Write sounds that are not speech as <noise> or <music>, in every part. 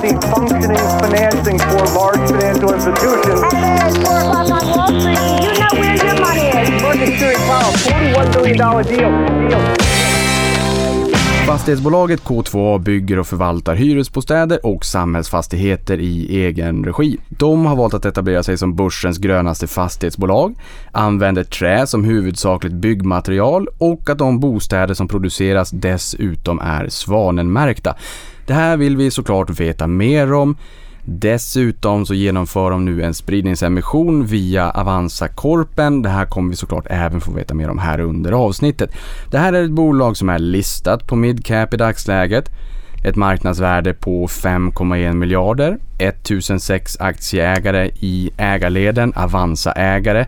see functioning financing for large financial institutions. At 4 o'clock on Wall Street, you know where your money is. Mercury Power, $41 billion deal. deal. Fastighetsbolaget K2A bygger och förvaltar hyresbostäder och samhällsfastigheter i egen regi. De har valt att etablera sig som börsens grönaste fastighetsbolag, använder trä som huvudsakligt byggmaterial och att de bostäder som produceras dessutom är svanenmärkta. Det här vill vi såklart veta mer om. Dessutom så genomför de nu en spridningsemission via Avanza Corpen. Det här kommer vi såklart även få veta mer om här under avsnittet. Det här är ett bolag som är listat på midcap i dagsläget. Ett marknadsvärde på 5,1 miljarder, 1006 aktieägare i ägarleden, Avanza-ägare,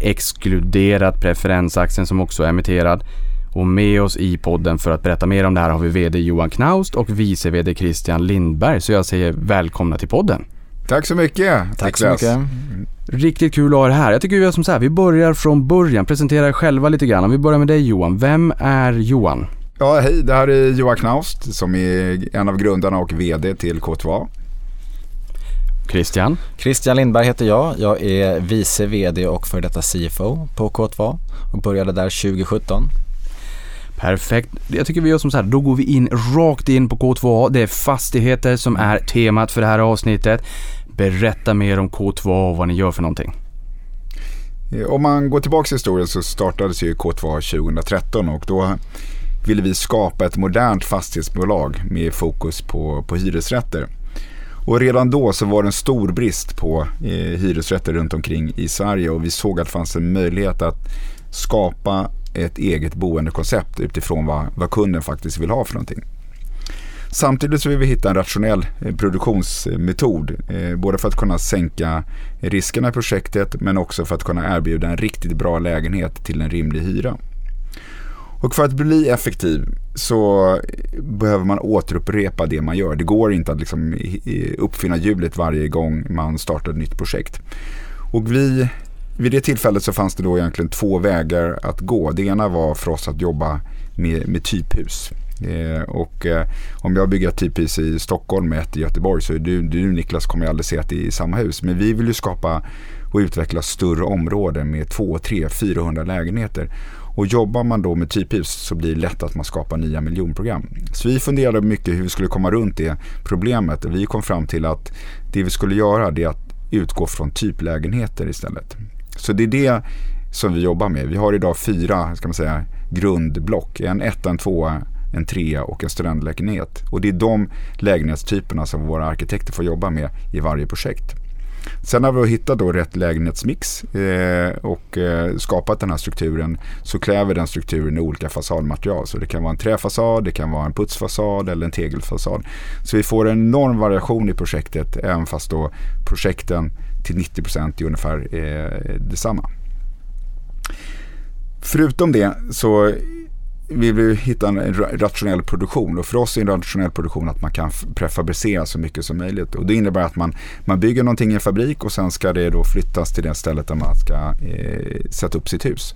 exkluderat preferensaktien som också är emitterad. Och med oss i podden för att berätta mer om det här har vi VD Johan Knaust och vice VD Christian Lindberg. Så jag säger välkomna till podden. Tack så mycket. Tack så mycket. Riktigt kul att ha er här. Jag tycker vi gör som så här, vi börjar från början, presentera er själva lite grann. Om vi börjar med dig Johan, vem är Johan? Ja, hej, det här är Johan Knaust som är en av grundarna och VD till K2A. Christian? Christian Lindberg heter jag. Jag är vice VD och för detta CFO på K2A och började där 2017. Perfekt. Jag tycker vi gör som så här, då går vi in rakt in på K2A. Det är fastigheter som är temat för det här avsnittet. Berätta mer om K2A och vad ni gör för någonting. Eh, om man går tillbaka i historien så startades ju K2A 2013 och då ville vi skapa ett modernt fastighetsbolag med fokus på, på hyresrätter. Och redan då så var det en stor brist på eh, hyresrätter runt omkring i Sverige och vi såg att det fanns en möjlighet att skapa ett eget boendekoncept utifrån vad, vad kunden faktiskt vill ha för någonting. Samtidigt så vill vi hitta en rationell eh, produktionsmetod. Eh, både för att kunna sänka riskerna i projektet men också för att kunna erbjuda en riktigt bra lägenhet till en rimlig hyra. Och för att bli effektiv så behöver man återupprepa det man gör. Det går inte att liksom eh, uppfinna hjulet varje gång man startar ett nytt projekt. Och vi, vid det tillfället så fanns det då egentligen två vägar att gå. Det ena var för oss att jobba med, med typhus. Eh, och eh, om jag bygger ett typhus i Stockholm med ett i Göteborg så är du, du Niklas kommer aldrig se att det är i samma hus. Men vi vill ju skapa och utveckla större områden med 2, 3, 400 lägenheter. Och jobbar man då med typhus så blir det lätt att man skapar nya miljonprogram. Så vi funderade mycket hur vi skulle komma runt det problemet. Vi kom fram till att det vi skulle göra är att utgå från typlägenheter istället. Så det är det som vi jobbar med. Vi har idag fyra ska man säga, grundblock. En etta, en tvåa, en trea och en studentlägenhet. Och det är de lägenhetstyperna som våra arkitekter får jobba med i varje projekt. Sen när vi har hittat då rätt lägenhetsmix eh, och eh, skapat den här strukturen så kräver den strukturen i olika fasadmaterial. Så det kan vara en träfasad, det kan vara en putsfasad eller en tegelfasad. Så vi får en enorm variation i projektet även fast då projekten till 90 procent är ungefär eh, detsamma. Förutom det så vill vi hitta en rationell produktion och för oss är en rationell produktion att man kan prefabricera så mycket som möjligt. Och det innebär att man, man bygger någonting i en fabrik och sen ska det då flyttas till det stället där man ska eh, sätta upp sitt hus.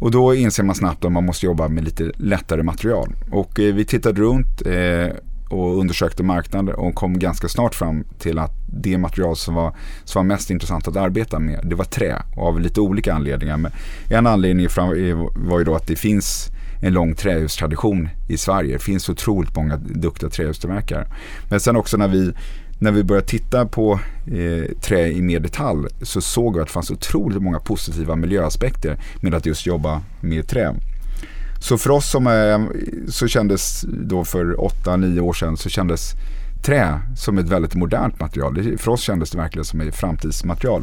Och då inser man snabbt att man måste jobba med lite lättare material. Och eh, vi tittade runt eh, och undersökte marknader och kom ganska snart fram till att det material som var, som var mest intressant att arbeta med, det var trä. Av lite olika anledningar. Men en anledning var ju då att det finns en lång trähustradition i Sverige. Det finns otroligt många duktiga trähustillverkare. Men sen också när vi, när vi började titta på eh, trä i mer detalj så såg vi att det fanns otroligt många positiva miljöaspekter med att just jobba med trä. Så för oss som är, så kändes då för 8-9 år sedan så kändes trä som ett väldigt modernt material. För oss kändes det verkligen som ett framtidsmaterial.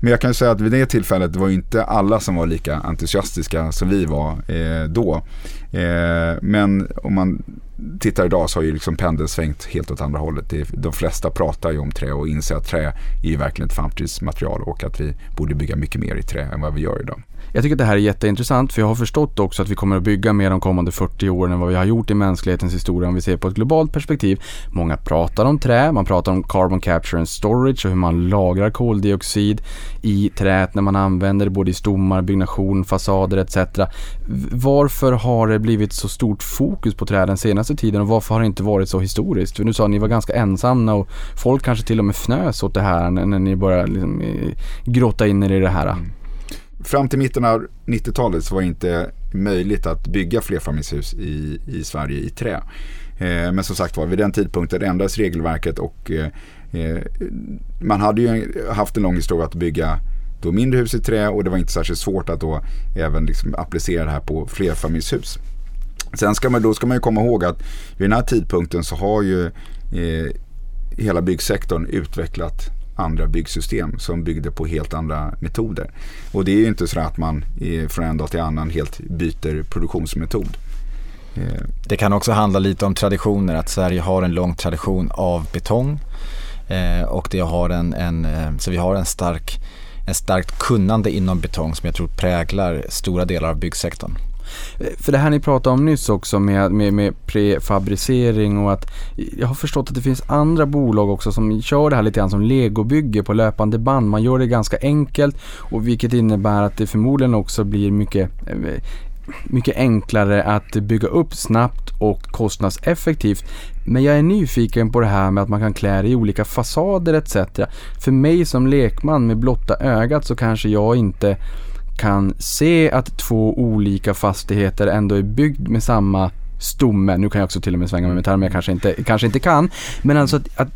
Men jag kan ju säga att vid det tillfället var ju inte alla som var lika entusiastiska som vi var eh, då. Eh, men om man tittar idag så har ju liksom pendeln svängt helt åt andra hållet. Det, de flesta pratar ju om trä och inser att trä är ju verkligen ett framtidsmaterial och att vi borde bygga mycket mer i trä än vad vi gör idag. Jag tycker att det här är jätteintressant för jag har förstått också att vi kommer att bygga mer de kommande 40 åren än vad vi har gjort i mänsklighetens historia om vi ser på ett globalt perspektiv. Många pratar om trä, man pratar om carbon capture and storage och hur man lagrar koldioxid i träet när man använder det både i stommar, byggnation, fasader etc. Varför har det blivit så stort fokus på trä den senaste tiden och varför har det inte varit så historiskt? För nu sa att ni var ganska ensamma och folk kanske till och med fnös åt det här när, ni började liksom, eh, grotta in er i det här. Mm. Fram till mitten av 90-talet så var det inte möjligt att bygga flerfamiljshus i, i Sverige i trä. Eh, men som sagt var, vid den tidpunkten ändrades regelverket och eh, eh, man hade ju haft en lång historia att bygga då mindre hus i trä och det var inte särskilt svårt att då även liksom applicera det här på flerfamiljshus. Sen ska man, då ska man ju komma ihåg att vid den här tidpunkten så har ju eh, hela byggsektorn utvecklat andra byggsystem som byggde på helt andra metoder. Och det är ju inte så att man från en dag till annan helt byter produktionsmetod. Det kan också handla lite om traditioner, att Sverige har en lång tradition av betong eh, och det har en, en, eh, så vi har en stark, en starkt kunnande inom betong som jag tror präglar stora delar av byggsektorn. Eh, för det här ni pratade om nyss också med, med, med prefabricering och att jag har förstått att det finns andra bolag också som kör det här lite grann som legobygge på löpande band. Man gör det ganska enkelt och vilket innebär att det förmodligen också blir mycket eh, mycket enklare att bygga upp snabbt och kostnadseffektivt. Men jag är nyfiken på det här med att man kan klä det i olika fasader etc. För mig som lekman med blotta ögat så kanske jag inte kan se att två olika fastigheter ändå är byggd med samma stomme. Nu kan jag också till och med svänga med termer jag kanske inte, kanske inte kan. Men alltså att, att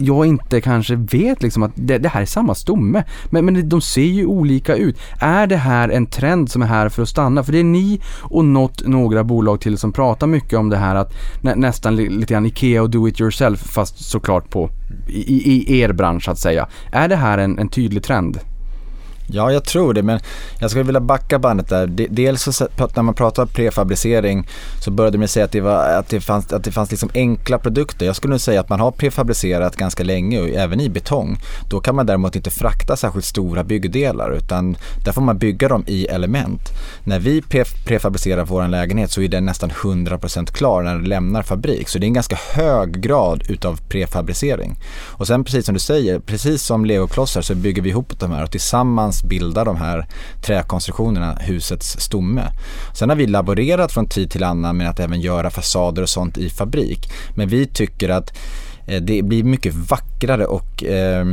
jag inte kanske vet liksom att det, det, här är samma stomme. Men, men de ser ju olika ut. Är det här en trend som är här för att stanna? För det är ni och något, några bolag till som pratar mycket om det här att nä, nästan lite grann IKEA och do it yourself fast såklart på i, i er bransch att säga. Är det här en, en tydlig trend? Ja, jag tror det, men jag skulle vilja backa bandet där. Dels så, när man pratar prefabricering så började man säga att det, var, att det fanns, att det fanns liksom enkla produkter. Jag skulle nog säga att man har prefabricerat ganska länge, och även i betong. Då kan man däremot inte frakta särskilt stora byggdelar, utan där får man bygga dem i element. När vi prefabricerar vår lägenhet så är den nästan 100% klar när den lämnar fabrik. Så det är en ganska hög grad utav prefabricering. Och sen precis som du säger, precis som legoklossar så bygger vi ihop de här och tillsammans tillsammans bildar de här träkonstruktionerna husets stomme. Sen har vi laborerat från tid till annan med att även göra fasader och sånt i fabrik. Men vi tycker att eh, det blir mycket vackrare och eh,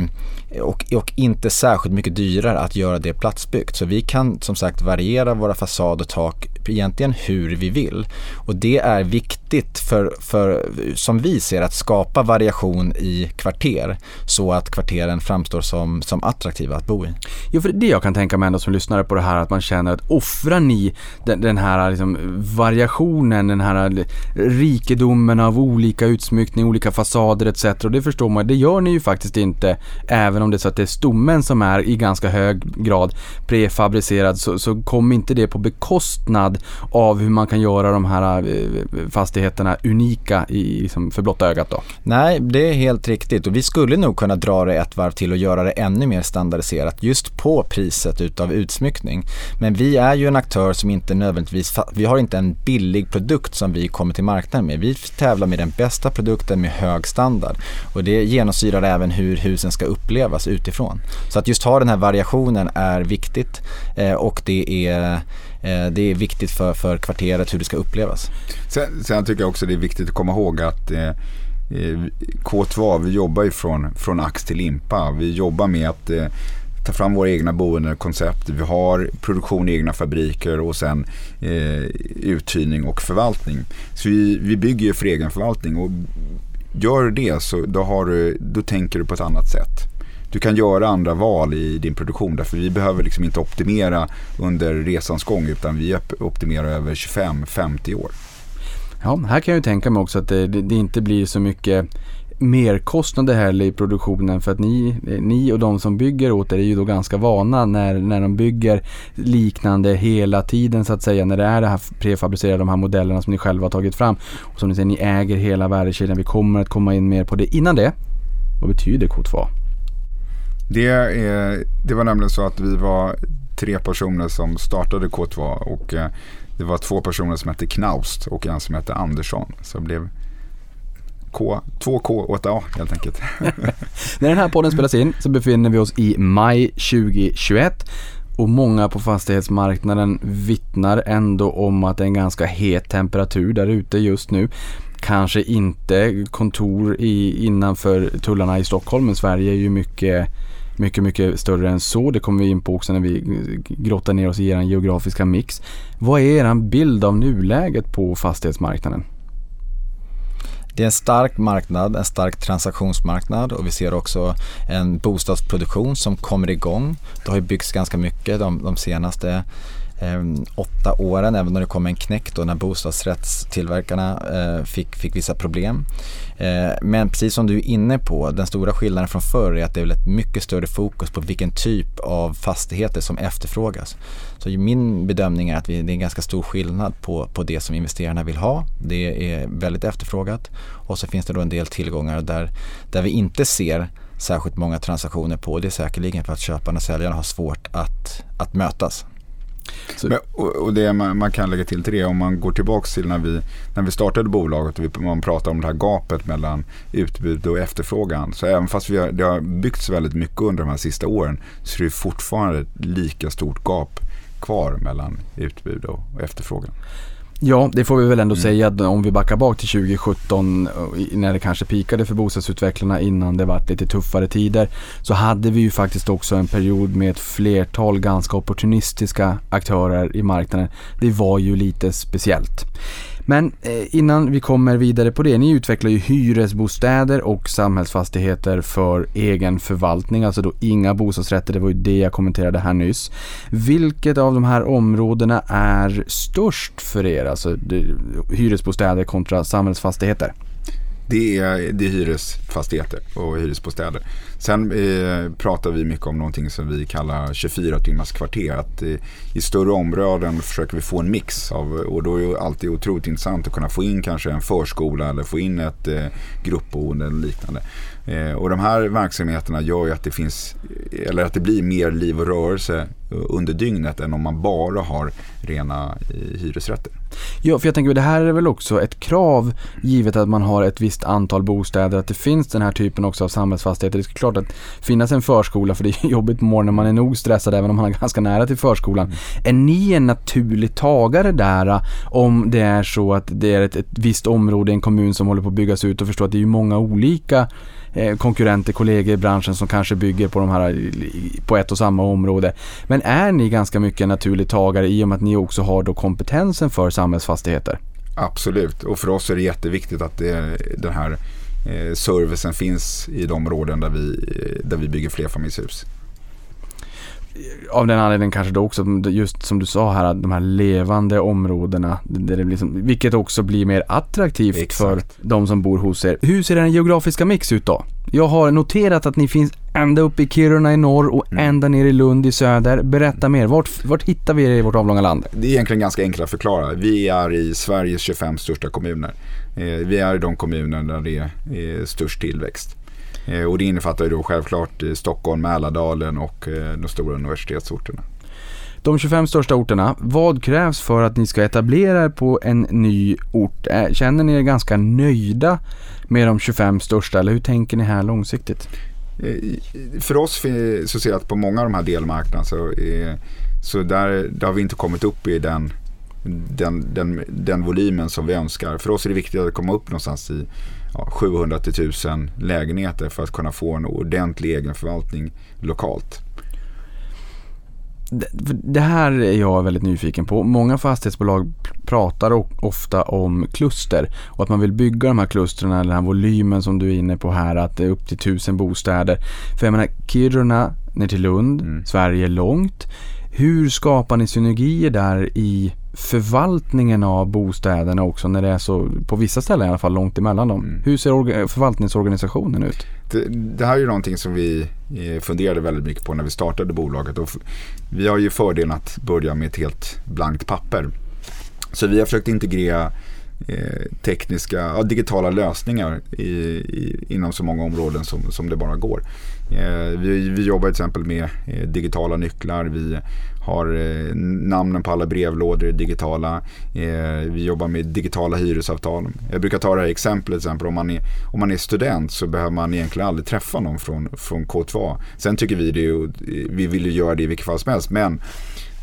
och, och inte särskilt mycket dyrare att göra det platsbyggt. Så vi kan som sagt variera våra fasad och tak egentligen hur vi vill. Och det är viktigt för, för, som vi ser, att skapa variation i kvarter så att kvarteren framstår som, som attraktiva att bo i. Jo, för det jag kan tänka mig ändå som lyssnare på det här att man känner att offrar ni den, den här liksom variationen, den här rikedomen av olika utsmyckning, olika fasader etc. Och det förstår man, det gör ni ju faktiskt inte även Även om det är så att det är stommen som är i ganska hög grad prefabricerad så, så kommer inte det på bekostnad av hur man kan göra de här eh, fastigheterna unika i, liksom för blotta ögat då? Nej, det är helt riktigt och vi skulle nog kunna dra det ett varv till och göra det ännu mer standardiserat just på priset utav utsmyckning. Men vi är ju en aktör som inte nödvändigtvis, vi har inte en billig produkt som vi kommer till marknaden med. Vi tävlar med den bästa produkten med hög standard och det genomsyrar även hur husen ska upplevas utifrån. Så att just ha den här variationen är viktigt eh, och det är eh, det är viktigt för, för kvarteret hur det ska upplevas. Sen, sen tycker jag också det är viktigt att komma ihåg att eh, eh K2, vi jobbar ju från, från ax till limpa. Vi jobbar med att eh, ta fram våra egna boendekoncept. Vi har produktion i egna fabriker och sen eh, uthyrning och förvaltning. Så vi, vi bygger ju för egen förvaltning och gör du det så då, har du, då tänker du på ett annat sätt du kan göra andra val i din produktion. Därför vi behöver liksom inte optimera under resans gång utan vi optimerar över 25-50 år. Ja, här kan jag ju tänka mig också att det, det, det inte blir så mycket merkostnader heller i produktionen för att ni, ni och de som bygger åt er är ju då ganska vana när, när de bygger liknande hela tiden så att säga när det är det här prefabricerade de här modellerna som ni själva har tagit fram och som ni säger ni äger hela värdekedjan. Vi kommer att komma in mer på det. Innan det, vad betyder K2? Det, är, det var nämligen så att vi var tre personer som startade K2 och eh, det var två personer som hette Knaust och en som hette Andersson. Så det blev K, 2K och ett A helt enkelt. <laughs> När den här podden spelas in så befinner vi oss i maj 2021 och många på fastighetsmarknaden vittnar ändå om att det är en ganska het temperatur där ute just nu kanske inte kontor i, innanför tullarna i Stockholm men Sverige är ju mycket mycket, mycket större än så. Det kommer vi in på också när vi grottar ner oss i er geografiska mix. Vad är er bild av nuläget på fastighetsmarknaden? Det är en stark marknad, en stark transaktionsmarknad och vi ser också en bostadsproduktion som kommer igång. Det har ju byggts ganska mycket de, de senaste eh, åtta åren, även om det kom en knäck då när bostadsrättstillverkarna eh, fick, fick vissa problem. Eh, men precis som du är inne på, den stora skillnaden från förr är att det är ett mycket större fokus på vilken typ av fastigheter som efterfrågas. Så min bedömning är att vi, det är en ganska stor skillnad på, på det som investerarna vill ha. Det är väldigt efterfrågat och så finns det då en del tillgångar där, där vi inte ser särskilt många transaktioner på. Det är säkerligen för att köparna och säljarna har svårt att, att mötas. Men, och, och det man, man, kan lägga till till det, om man går tillbaka till när vi, när vi startade bolaget och vi, man pratar om det här gapet mellan utbud och efterfrågan. Så även fast vi har, det har byggts väldigt mycket under de här sista åren så är det fortfarande ett lika stort gap kvar mellan utbud och efterfrågan. Ja, det får vi väl ändå mm. säga att om vi backar bak till 2017 när det kanske pikade för bostadsutvecklarna innan det var lite tuffare tider så hade vi ju faktiskt också en period med ett flertal ganska opportunistiska aktörer i marknaden. Det var ju lite speciellt. Men eh, innan vi kommer vidare på det, ni utvecklar ju hyresbostäder och samhällsfastigheter för egen förvaltning, alltså då inga bostadsrätter, det var ju det jag kommenterade här nyss. Vilket av de här områdena är störst för er, alltså hyresbostäder kontra samhällsfastigheter? Det är, det är hyresfastigheter och hyresbostäder. Sen eh, pratar vi mycket om någonting som vi kallar 24 timmars kvarter. Att, eh, I större områden försöker vi få en mix av, och då är det alltid otroligt intressant att kunna få in kanske en förskola eller få in ett eh, gruppboende eller liknande. Eh, och de här verksamheterna gör ju att det finns, eller att det blir mer liv och rörelse under dygnet än om man bara har rena eh, hyresrätter. Ja, för jag tänker att det här är väl också ett krav givet att man har ett visst antal bostäder, att det finns den här typen också av samhällsfastigheter. Det ska klart att finnas en förskola, för det är <laughs> jobbigt på morgonen, man är nog stressad även om man är <laughs> ganska nära till förskolan. Mm. Är ni en naturlig tagare där om det är så att det är ett, ett visst område i en kommun som håller på att byggas ut och förstå att det är ju många olika Eh, konkurrenter, kollegor i branschen som kanske bygger på de här på ett och samma område. Men är ni ganska mycket naturlig tagare i och med att ni också har då kompetensen för samhällsfastigheter? Absolut, och för oss är det jätteviktigt att det, den här eh, servicen finns i de områden där vi, eh, där vi bygger flerfamiljshus av den anledningen kanske då också, just som du sa här, de här levande områdena, där det blir som, vilket också blir mer attraktivt Exakt. för de som bor hos er. Hur ser den geografiska mix ut då? Jag har noterat att ni finns ända upp i Kiruna i norr och mm. ända ner i Lund i söder. Berätta mer, vart, vart hittar vi er i vårt avlånga land? Det är egentligen ganska enkelt att förklara. Vi är i Sveriges 25 största kommuner. Eh, vi är i de kommuner där det är störst tillväxt. Eh, och det innefattar ju då självklart eh, Stockholm, Mälardalen och eh, de stora universitetsorterna. De 25 största orterna, vad krävs för att ni ska etablera er på en ny ort? Känner ni er ganska nöjda med de 25 största eller hur tänker ni här långsiktigt? För oss så ser jag att på många av de här delmarknaderna så, så där, där har vi inte kommit upp i den, den, den, den volymen som vi önskar. För oss är det viktigt att komma upp någonstans i ja, 700 till 1000 lägenheter för att kunna få en ordentlig egenförvaltning lokalt. Det här är jag väldigt nyfiken på. Många fastighetsbolag pratar ofta om kluster och att man vill bygga de här klustren, den här volymen som du är inne på här, att det är upp till tusen bostäder. För jag menar, Kiruna ner till Lund, mm. Sverige långt. Hur skapar ni synergier där i förvaltningen av bostäderna också när det är så, på vissa ställen i alla fall, långt emellan dem. Mm. Hur ser förvaltningsorganisationen ut? Det, det, här är ju någonting som vi eh, funderade väldigt mycket på när vi startade bolaget. Och vi har ju fördelen att börja med ett helt blankt papper. Så vi har försökt integrera eh, tekniska, ja, digitala lösningar i, i, inom så många områden som, som det bara går. Eh, vi, vi jobbar till exempel med eh, digitala nycklar. Vi har eh, namnen på alla brevlådor digitala. Eh, vi jobbar med digitala hyresavtal. Jag brukar ta det här exemplet, till exempel om man, är, om man är student så behöver man egentligen aldrig träffa någon från, från K2. Sen tycker vi det, vi vill ju göra det i vilket fall som helst, men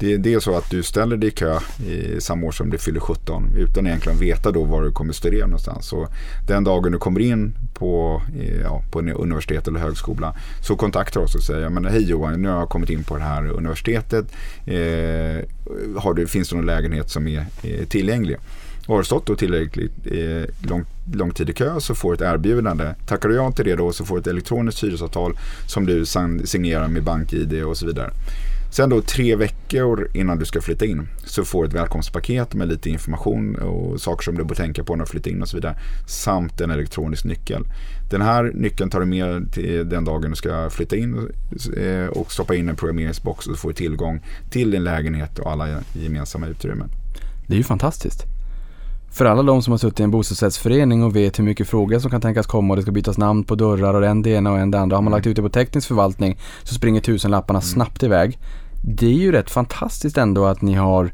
det, det är så att du ställer dig i kö i samma år som du fyller 17 utan egentligen veta då var du kommer studera någonstans. Så den dagen du kommer in på, ja, på en universitet eller högskola så kontaktar oss och säger men hej Johan, nu har jag kommit in på det här universitetet. Eh, har du, finns det någon lägenhet som är, eh, tillgänglig? Och har du stått då tillräckligt eh, lång, lång tid i kö så får du ett erbjudande. Tackar du ja till det då så får du ett elektroniskt hyresavtal som du signerar med BankID och så vidare. Sen då tre veckor innan du ska flytta in så får du ett välkomstpaket med lite information och saker som du bör tänka på när du flyttar in och så vidare. Samt en elektronisk nyckel. Den här nyckeln tar du med till den dagen du ska flytta in eh, och stoppa in en programmeringsbox och får tillgång till din lägenhet och alla gemensamma utrymmen. Det är ju fantastiskt. För alla de som har suttit i en bostadsrättsförening och vet hur mycket frågor som kan tänkas komma och det ska bytas namn på dörrar och en det ena och en det andra. Har man lagt ut det på teknisk förvaltning så springer tusenlapparna mm. snabbt iväg. Det är ju rätt fantastiskt ändå att ni har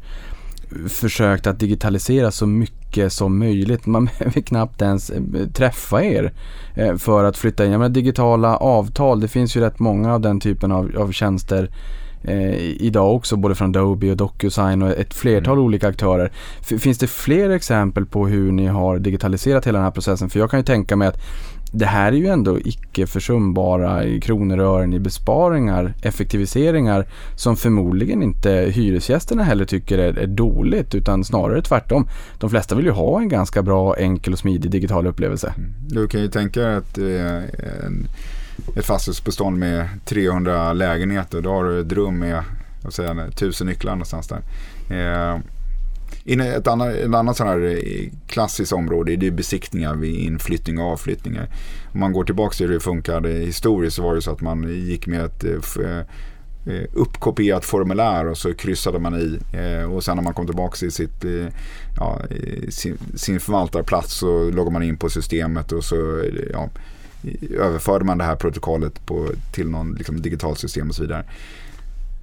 försökt att digitalisera så mycket som möjligt. Man <laughs> behöver knappt ens eh, träffa er eh, för att flytta in. Jag menar, digitala avtal, det finns ju rätt många av den typen av, av tjänster eh, idag också, både från Adobe och DocuSign och ett flertal mm. olika aktörer. F finns det fler exempel på hur ni har digitaliserat hela den här processen? För jag kan ju tänka mig att det här är ju ändå icke försumbara i kronor och ören i besparingar, effektiviseringar som förmodligen inte hyresgästerna heller tycker är, är, dåligt utan snarare tvärtom. De flesta vill ju ha en ganska bra, enkel och smidig digital upplevelse. Mm. Du kan ju tänka att eh, en, ett fastighetsbestånd med 300 lägenheter, då har du ett rum med vad 1000 nycklar någonstans där. Eh, ett annat, ett annat sån här eh, klassiskt område är det besiktningar vid inflyttning och avflyttningar. Om man går tillbaka till hur det funkade eh, historiskt så var det så att man gick med ett eh, uppkopierat formulär och så kryssade man i och sen när man kom tillbaka till sitt, ja, sin, sin förvaltarplats så loggade man in på systemet och så ja, överförde man det här protokollet på, till någon liksom, digitalt system och så vidare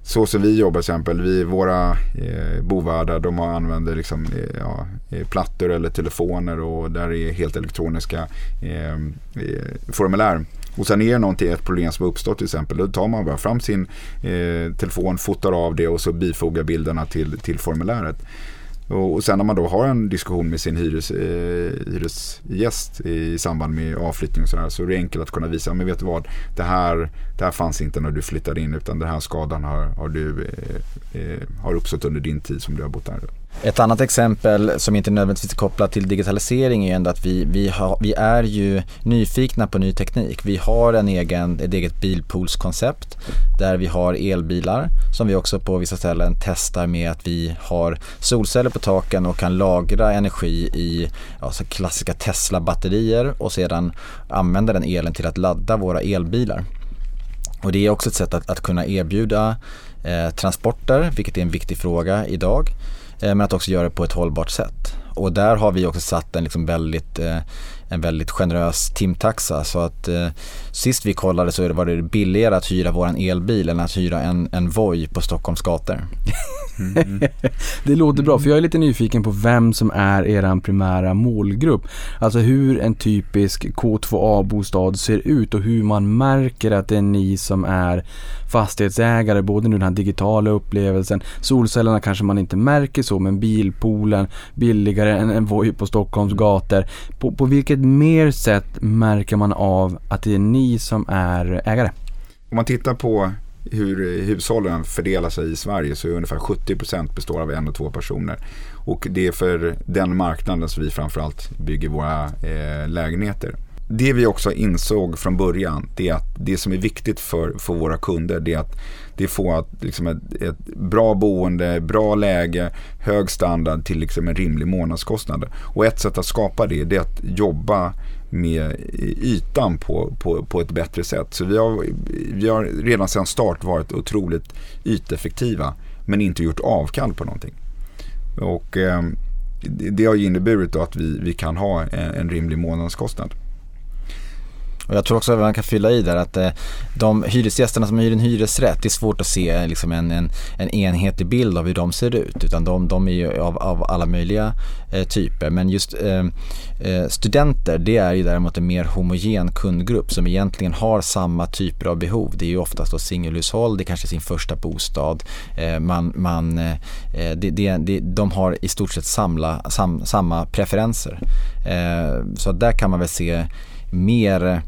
så som vi jobbar till exempel, vi, våra eh, bovärdar de använder liksom, eh, ja, eh, plattor eller telefoner och där är helt elektroniska ehm, eh, formulär. Och sen är det någonting, ett problem som har uppstått till exempel, då tar man bara fram sin eh, telefon, fotar av det och så bifogar bilderna till, till formuläret. Och, sen när man då har en diskussion med sin hyres, eh, hyresgäst i samband med avflyttning och sådär så är det enkelt att kunna visa, men vet du vad, det här, det här fanns inte när du flyttade in utan den här skadan har, har, du, eh, eh, har uppstått under din tid som du har bott där. Ett annat exempel som inte nödvändigtvis är kopplat till digitalisering är ändå att vi, vi, har, vi är ju nyfikna på ny teknik. Vi har en egen, ett eget bilpoolskoncept där vi har elbilar som vi också på vissa ställen testar med att vi har solceller på taken och kan lagra energi i alltså klassiska Tesla-batterier och sedan använda den elen till att ladda våra elbilar. Och det är också ett sätt att, att kunna erbjuda eh, transporter, vilket är en viktig fråga idag. Eh, men att också göra det på ett hållbart sätt. Och där har vi också satt en liksom väldigt, eh, en väldigt generös timtaxa. Så att eh, sist vi kollade så var det billigare att hyra våran elbil än att hyra en, en Voi på Stockholms gator. Mm. <laughs> det låter bra för jag är lite nyfiken på vem som är er primära målgrupp. Alltså hur en typisk K2A-bostad ser ut och hur man märker att det är ni som är fastighetsägare, både nu den här digitala upplevelsen, solcellerna kanske man inte märker så, men bilpoolen, billigare än en Voi på Stockholms gator. På, på vilket vilket mer sätt märker man av att det är ni som är ägare? Om man tittar på hur hushållen fördelar sig i Sverige så är ungefär 70% består av en och två personer. Och det är för den marknaden som vi framförallt bygger våra eh, lägenheter. Det vi också insåg från början det är att det som är viktigt för, för våra kunder det är att det får att, liksom ett, ett, bra boende, bra läge, hög standard till liksom en rimlig månadskostnad. Och ett sätt att skapa det, det är att jobba med ytan på, på, på ett bättre sätt. Så vi har, vi har redan sedan start varit otroligt yteffektiva men inte gjort avkall på någonting. Och eh, det har inneburit att vi, vi kan ha en, en rimlig månadskostnad. Och jag tror också att man kan fylla i där att eh, de hyresgästerna som hyr en hyresrätt, det är svårt att se eh, liksom en, en, en enhetlig bild av hur de ser ut. Utan de, de är ju av, av alla möjliga eh, typer. Men just eh, eh, studenter, det är ju däremot en mer homogen kundgrupp som egentligen har samma typer av behov. Det är ju oftast då singelhushåll, det är kanske sin första bostad. Eh, man, man, eh, det, det, det, de har i stort sett samla, sam, samma preferenser. så där kan man väl se mer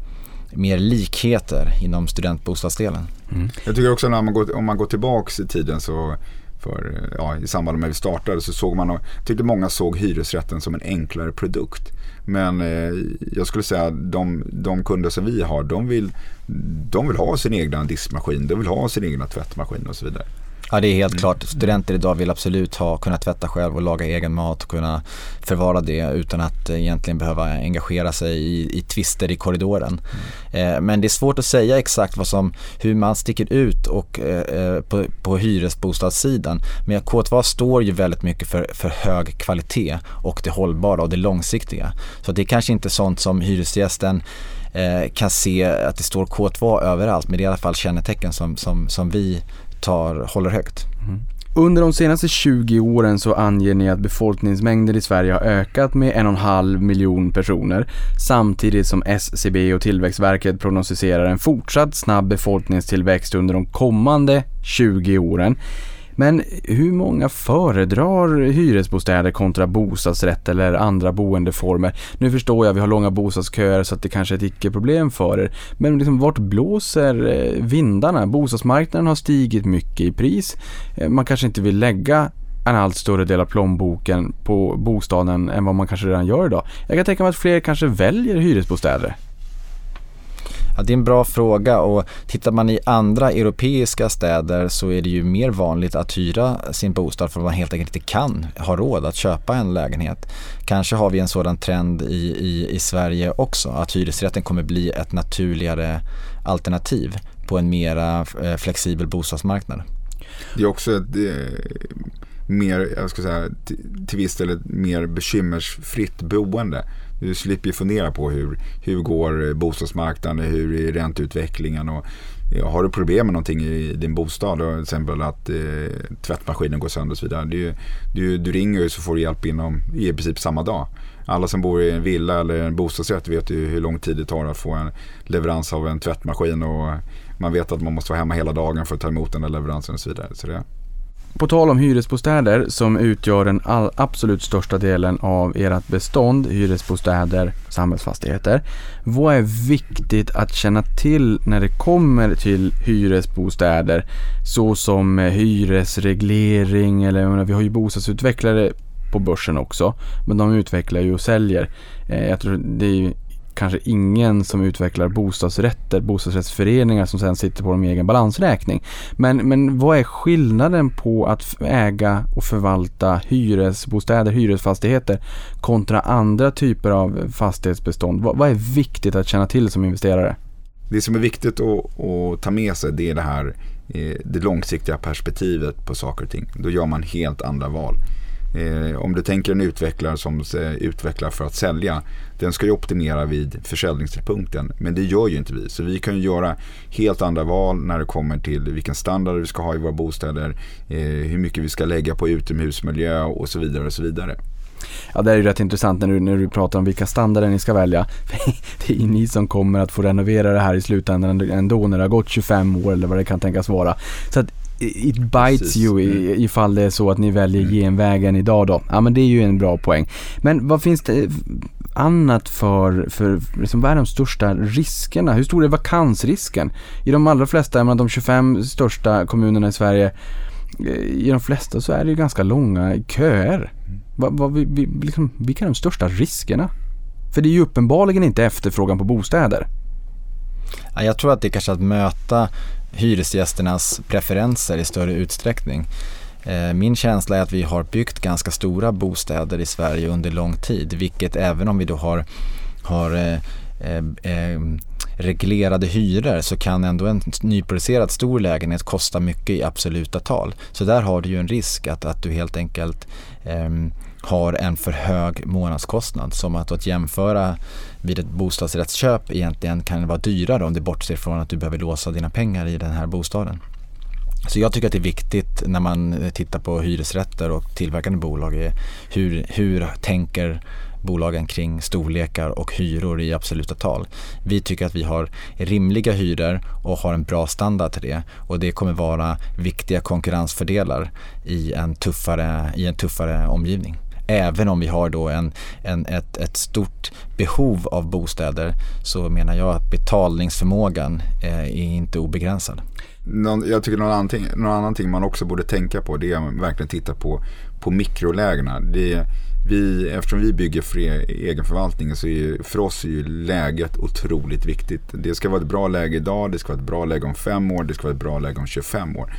mer likheter inom studentbostadsdelen. Mm. Jag tycker också när man går, om man går tillbaks i tiden så för, ja, i samband med att vi startade så såg man, tyckte många såg hyresrätten som en enklare produkt. Men eh, jag skulle säga att de, de kunder som vi har, de vill, de vill ha sin egna diskmaskin, de vill ha sin egna tvättmaskin och så vidare. Ja det är helt mm. klart. Studenter idag vill absolut ha, kunna tvätta själv och laga egen mat och kunna förvara det utan att egentligen behöva engagera sig i, i tvister i korridoren. Mm. Eh, men det är svårt att säga exakt vad som, hur man sticker ut och, eh, eh på, på hyresbostadssidan. Men K2 står ju väldigt mycket för, för hög kvalitet och det hållbara och det långsiktiga. Så det är kanske inte sånt som hyresgästen eh, kan se att det står K2 överallt men det är i alla fall kännetecken som, som, som vi tar, håller högt. Mm. Under de senaste 20 åren så anger ni att befolkningsmängden i Sverige har ökat med en och en halv miljon personer samtidigt som SCB och Tillväxtverket prognostiserar en fortsatt snabb befolkningstillväxt under de kommande 20 åren. Men hur många föredrar hyresbostäder kontra bostadsrätt eller andra boendeformer? Nu förstår jag vi har långa bostadsköer så att det kanske är ett icke-problem för er. Men liksom, vart blåser eh, vindarna? Bostadsmarknaden har stigit mycket i pris. Eh, man kanske inte vill lägga en allt större del av plånboken på bostaden än vad man kanske redan gör idag. Jag kan tänka mig att fler kanske väljer hyresbostäder. Ja, det är en bra fråga och tittar man i andra europeiska städer så är det ju mer vanligt att hyra sin bostad för att man helt enkelt inte kan ha råd att köpa en lägenhet. Kanske har vi en sådan trend i, i, i Sverige också, att hyresrätten kommer bli ett naturligare alternativ på en mera eh, flexibel bostadsmarknad. Det är också ett mer, jag ska säga, till viss del ett mer bekymmersfritt boende. Du slipper ju fundera på hur, hur går bostadsmarknaden, hur är ränteutvecklingen och har du problem med någonting i din bostad, till exempel att eh, tvättmaskinen går sönder och så vidare. Du, du, du ringer ju så får du hjälp inom i princip samma dag. Alla som bor i en villa eller en bostadsrätt vet ju hur lång tid det tar att få en leverans av en tvättmaskin och man vet att man måste vara hemma hela dagen för att ta emot den där leveransen och så vidare. Så det, på tal om hyresbostäder som utgör den all, absolut största delen av ert bestånd, hyresbostäder, samhällsfastigheter. Vad är viktigt att känna till när det kommer till hyresbostäder såsom eh, hyresreglering eller vi har ju bostadsutvecklare på börsen också. Men de utvecklar ju och säljer. Eh, jag tror det är kanske ingen som utvecklar bostadsrätter, bostadsrättsföreningar som sen sitter på dem egen balansräkning. Men, men vad är skillnaden på att äga och förvalta hyresbostäder, hyresfastigheter kontra andra typer av fastighetsbestånd? Vad, vad är viktigt att känna till som investerare? Det som är viktigt att, att ta med sig det är det här eh, det långsiktiga perspektivet på saker och ting. Då gör man helt andra val. Eh, om du tänker en utvecklare som utvecklar för att sälja. Den ska ju optimera vid försäljningstidpunkten. Men det gör ju inte vi. Så vi kan ju göra helt andra val när det kommer till vilken standard vi ska ha i våra bostäder. Eh, hur mycket vi ska lägga på utomhusmiljö och så vidare. och så vidare. Ja det är ju rätt intressant när du, när du pratar om vilka standarder ni ska välja. <laughs> det är ju ni som kommer att få renovera det här i slutändan ändå när det har gått 25 år eller vad det kan tänkas vara. Så att it bites Precis. you mm. ifall det är så att ni väljer mm. genvägen idag då. Ja men det är ju en bra poäng. Men vad finns det annat för, för liksom, vad är de största riskerna? Hur stor är vakansrisken? I de allra flesta, jag menar, de 25 största kommunerna i Sverige, eh, i de flesta så är det ju ganska långa köer. Vad, vad, vi, vi, liksom, vilka är de största riskerna? För det är ju uppenbarligen inte efterfrågan på bostäder. Jag tror att det är kanske att möta hyresgästernas preferenser i större utsträckning. Eh, min känsla är att vi har byggt ganska stora bostäder i Sverige under lång tid, vilket även om vi då har, har eh, eh, eh, reglerade hyror så kan ändå en nyproducerad stor lägenhet kosta mycket i absoluta tal. Så där har du ju en risk att, att du helt enkelt eh, har en för hög månadskostnad. Som att, att jämföra vid ett bostadsrättsköp egentligen kan vara dyrare om du bortser från att du behöver låsa dina pengar i den här bostaden. Så jag tycker att det är viktigt när man eh, tittar på hyresrätter och tillverkande bolag hur, hur tänker bolagen kring storlekar och hyror i absoluta tal. Vi tycker att vi har rimliga hyror och har en bra standard till det och det kommer vara viktiga konkurrensfördelar i en tuffare, i en tuffare omgivning. Även om vi har då en, en, ett, ett stort behov av bostäder så menar jag att betalningsförmågan eh, är inte obegränsad. Någon, jag tycker någon annan, ting, någon annan ting man också borde tänka på det är att verkligen titta på, på mikrolägena. Det, vi, eftersom vi bygger för egen förvaltning så är för oss är ju läget otroligt viktigt. Det ska vara ett bra läge idag, det ska vara ett bra läge om fem år, det ska vara ett bra läge om 25 år.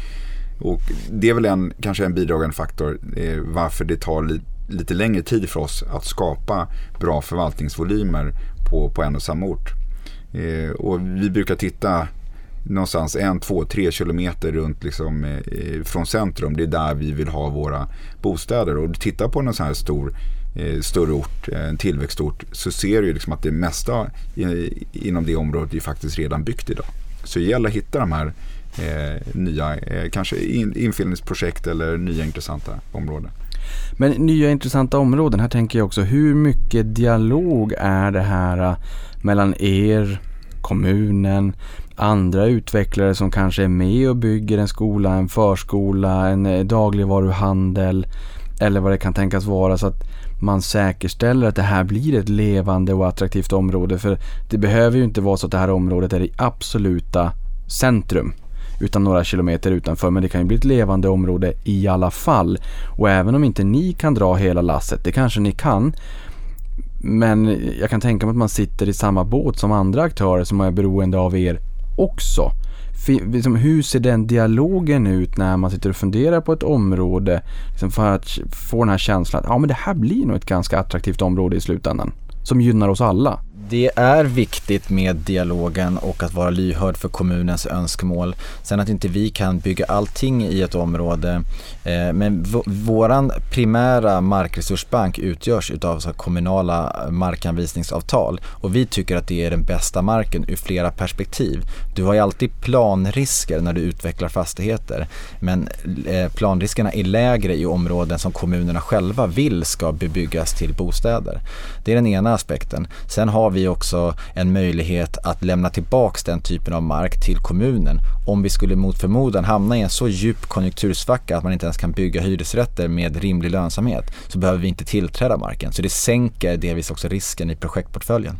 Och det är väl en, kanske en bidragande faktor eh, varför det tar lite lite längre tid för oss att skapa bra förvaltningsvolymer på, på en och samma ort. Eh, och vi brukar titta någonstans en, två, tre kilometer runt liksom, eh, från centrum. Det är där vi vill ha våra bostäder. Och du på en sån här stor eh, större ort, eh, en tillväxtort, så ser du liksom att det mesta i, inom det området är faktiskt redan byggt idag. Så det gäller att hitta de här eh, nya, eh, kanske in, infyllningsprojekt eller nya intressanta områden. Men nya intressanta områden, här tänker jag också, hur mycket dialog är det här äh, mellan er, kommunen, andra utvecklare som kanske är med och bygger en skola, en förskola, en eh, dagligvaruhandel eller vad det kan tänkas vara så att man säkerställer att det här blir ett levande och attraktivt område. För det behöver ju inte vara så att det här området är i absoluta centrum utan några kilometer utanför. Men det kan ju bli ett levande område i alla fall. Och även om inte ni kan dra hela lasset, det kanske ni kan. Men jag kan tänka mig att man sitter i samma båt som andra aktörer som är beroende av er också. Liksom, hur ser den dialogen ut när man sitter och funderar på ett område liksom för att få den här känslan att ja, men det här blir nog ett ganska attraktivt område i slutändan som gynnar oss alla? Det är viktigt med dialogen och att vara lyhörd för kommunens önskemål. Sen att inte vi kan bygga allting i ett område. Eh, men våran primära markresursbank utgörs utav så kommunala markanvisningsavtal och vi tycker att det är den bästa marken ur flera perspektiv. Du har ju alltid planrisker när du utvecklar fastigheter men eh, planriskerna är lägre i områden som kommunerna själva vill ska bebyggas till bostäder. Det är den ena aspekten. Sen har vi också en möjlighet att lämna tillbaks den typen av mark till kommunen om vi skulle mot förmodan hamna i en så djup konjunktursvacka att man inte ens kan bygga hyresrätter med rimlig lönsamhet så behöver vi inte tillträda marken. Så det sänker delvis också risken i projektportföljen.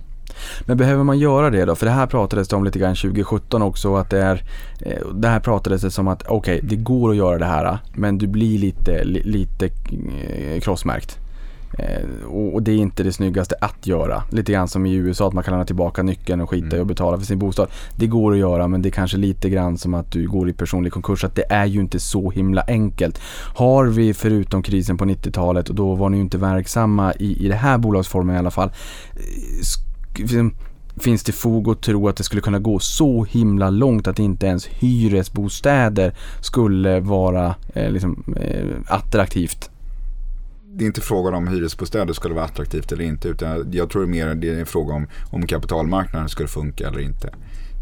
Men behöver man göra det då? För det här pratades det om lite grann 2017 också att det är eh, Det här pratades det som att okej, okay, det går att göra det här men du blir lite, lite eh, krossmärkt. Eh, och, det är inte det snyggaste att göra. Lite grann som i USA att man kan lämna tillbaka nyckeln och skita mm. i att betala för sin bostad. Det går att göra men det är kanske lite grann som att du går i personlig konkurs. Att det är ju inte så himla enkelt. Har vi förutom krisen på 90-talet och då var ni ju inte verksamma i, i det här bolagsformen i alla fall. Liksom, finns det fog att tro att det skulle kunna gå så himla långt att inte ens hyresbostäder skulle vara eh, liksom, eh, attraktivt det är inte frågan om hyresbostäder skulle vara attraktivt eller inte. Utan jag tror mer det är en fråga om om kapitalmarknaden skulle funka eller inte.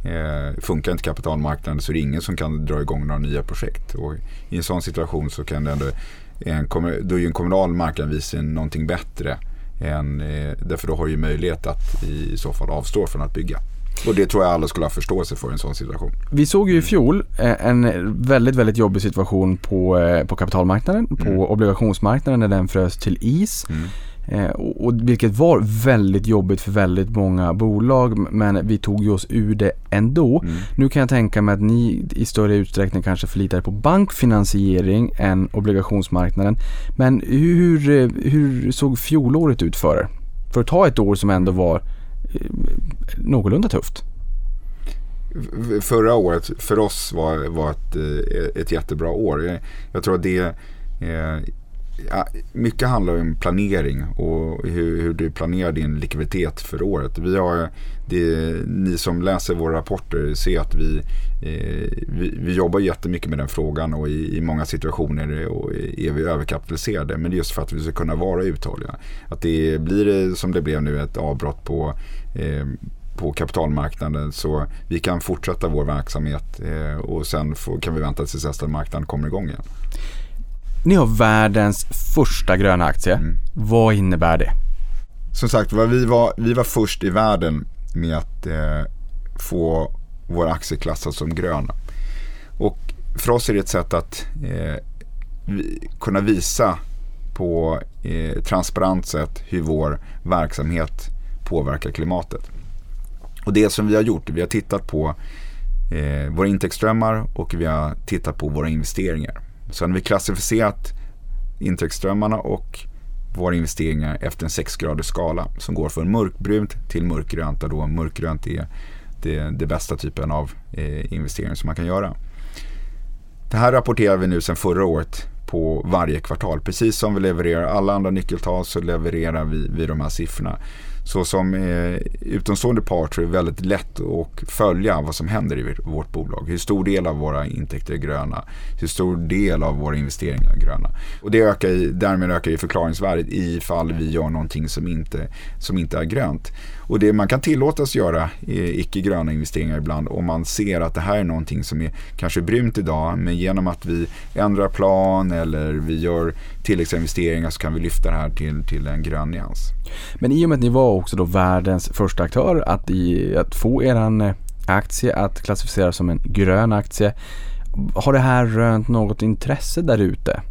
Eh, funkar inte kapitalmarknaden så är det ingen som kan dra igång några nya projekt. Och I en sån situation så kan det ändå, en, då är ju en kommunal markanvisning någonting bättre. Än, eh, därför då har du möjlighet att i så fall avstå från att bygga. Och det tror jag alla skulle ha förståelse för i en sån situation. Vi såg ju i fjol eh, en väldigt, väldigt jobbig situation på, eh, på kapitalmarknaden, på mm. obligationsmarknaden när den frös till is. Mm. Eh, och, vilket var väldigt jobbigt för väldigt många bolag men vi tog ju oss ur det ändå. Mm. Nu kan jag tänka mig att ni i större utsträckning kanske förlitar er på bankfinansiering än obligationsmarknaden. Men hur, hur såg fjolåret ut för er? För att ta ett år som ändå var Eh, någorlunda tufft. Förra året för oss var, var ett, eh, ett jättebra år. Jag tror att det, eh, ja, mycket handlar om planering och hur, hur, du planerar din likviditet för året. Vi har, det, ni som läser våra rapporter ser att vi, eh, vi, vi, jobbar jättemycket med den frågan och i, i många situationer är vi överkapitaliserade. Men det är just för att vi ska kunna vara uthålliga. Att det blir som det blev nu ett avbrott på på kapitalmarknaden så vi kan fortsätta vår verksamhet eh, och sen får, kan vi vänta tills nästa marknaden kommer igång igen. Ni har världens första gröna aktie. Mm. Vad innebär det? Som sagt, vi var, vi var först i världen med att eh, få vår aktie klassad som grön. Och för oss är det ett sätt att eh, vi, kunna visa på eh, transparent sätt hur vår verksamhet påverkar klimatet. Och det som vi har gjort, vi har tittat på eh, våra intäktsströmmar och vi har tittat på våra investeringar. Så har vi klassificerat intäktsströmmarna och våra investeringar efter en sexgradig skala som går från mörkbrunt till mörkgrönt där då mörkgrönt är det, det bästa typen av eh, investering som man kan göra. Det här rapporterar vi nu sedan förra året på varje kvartal. Precis som vi levererar alla andra nyckeltal så levererar vi, vi de här siffrorna så som eh, utomstående part så är det väldigt lätt att följa vad som händer i vårt bolag. Hur stor del av våra intäkter är gröna? Hur stor del av våra investeringar är gröna? Och det ökar, därmed ökar ju förklaringsvärdet ifall vi gör någonting som inte, som inte är grönt. Och det man kan tillåtas göra icke-gröna investeringar ibland om man ser att det här är någonting som är kanske brunt idag men genom att vi ändrar plan eller vi gör tilläggsinvesteringar så kan vi lyfta det här till, till en grön nyans. Men i och med att ni var också då världens första aktör att, i, att få er eh, aktie att klassificeras som en grön aktie. Har det här rönt något intresse där ute?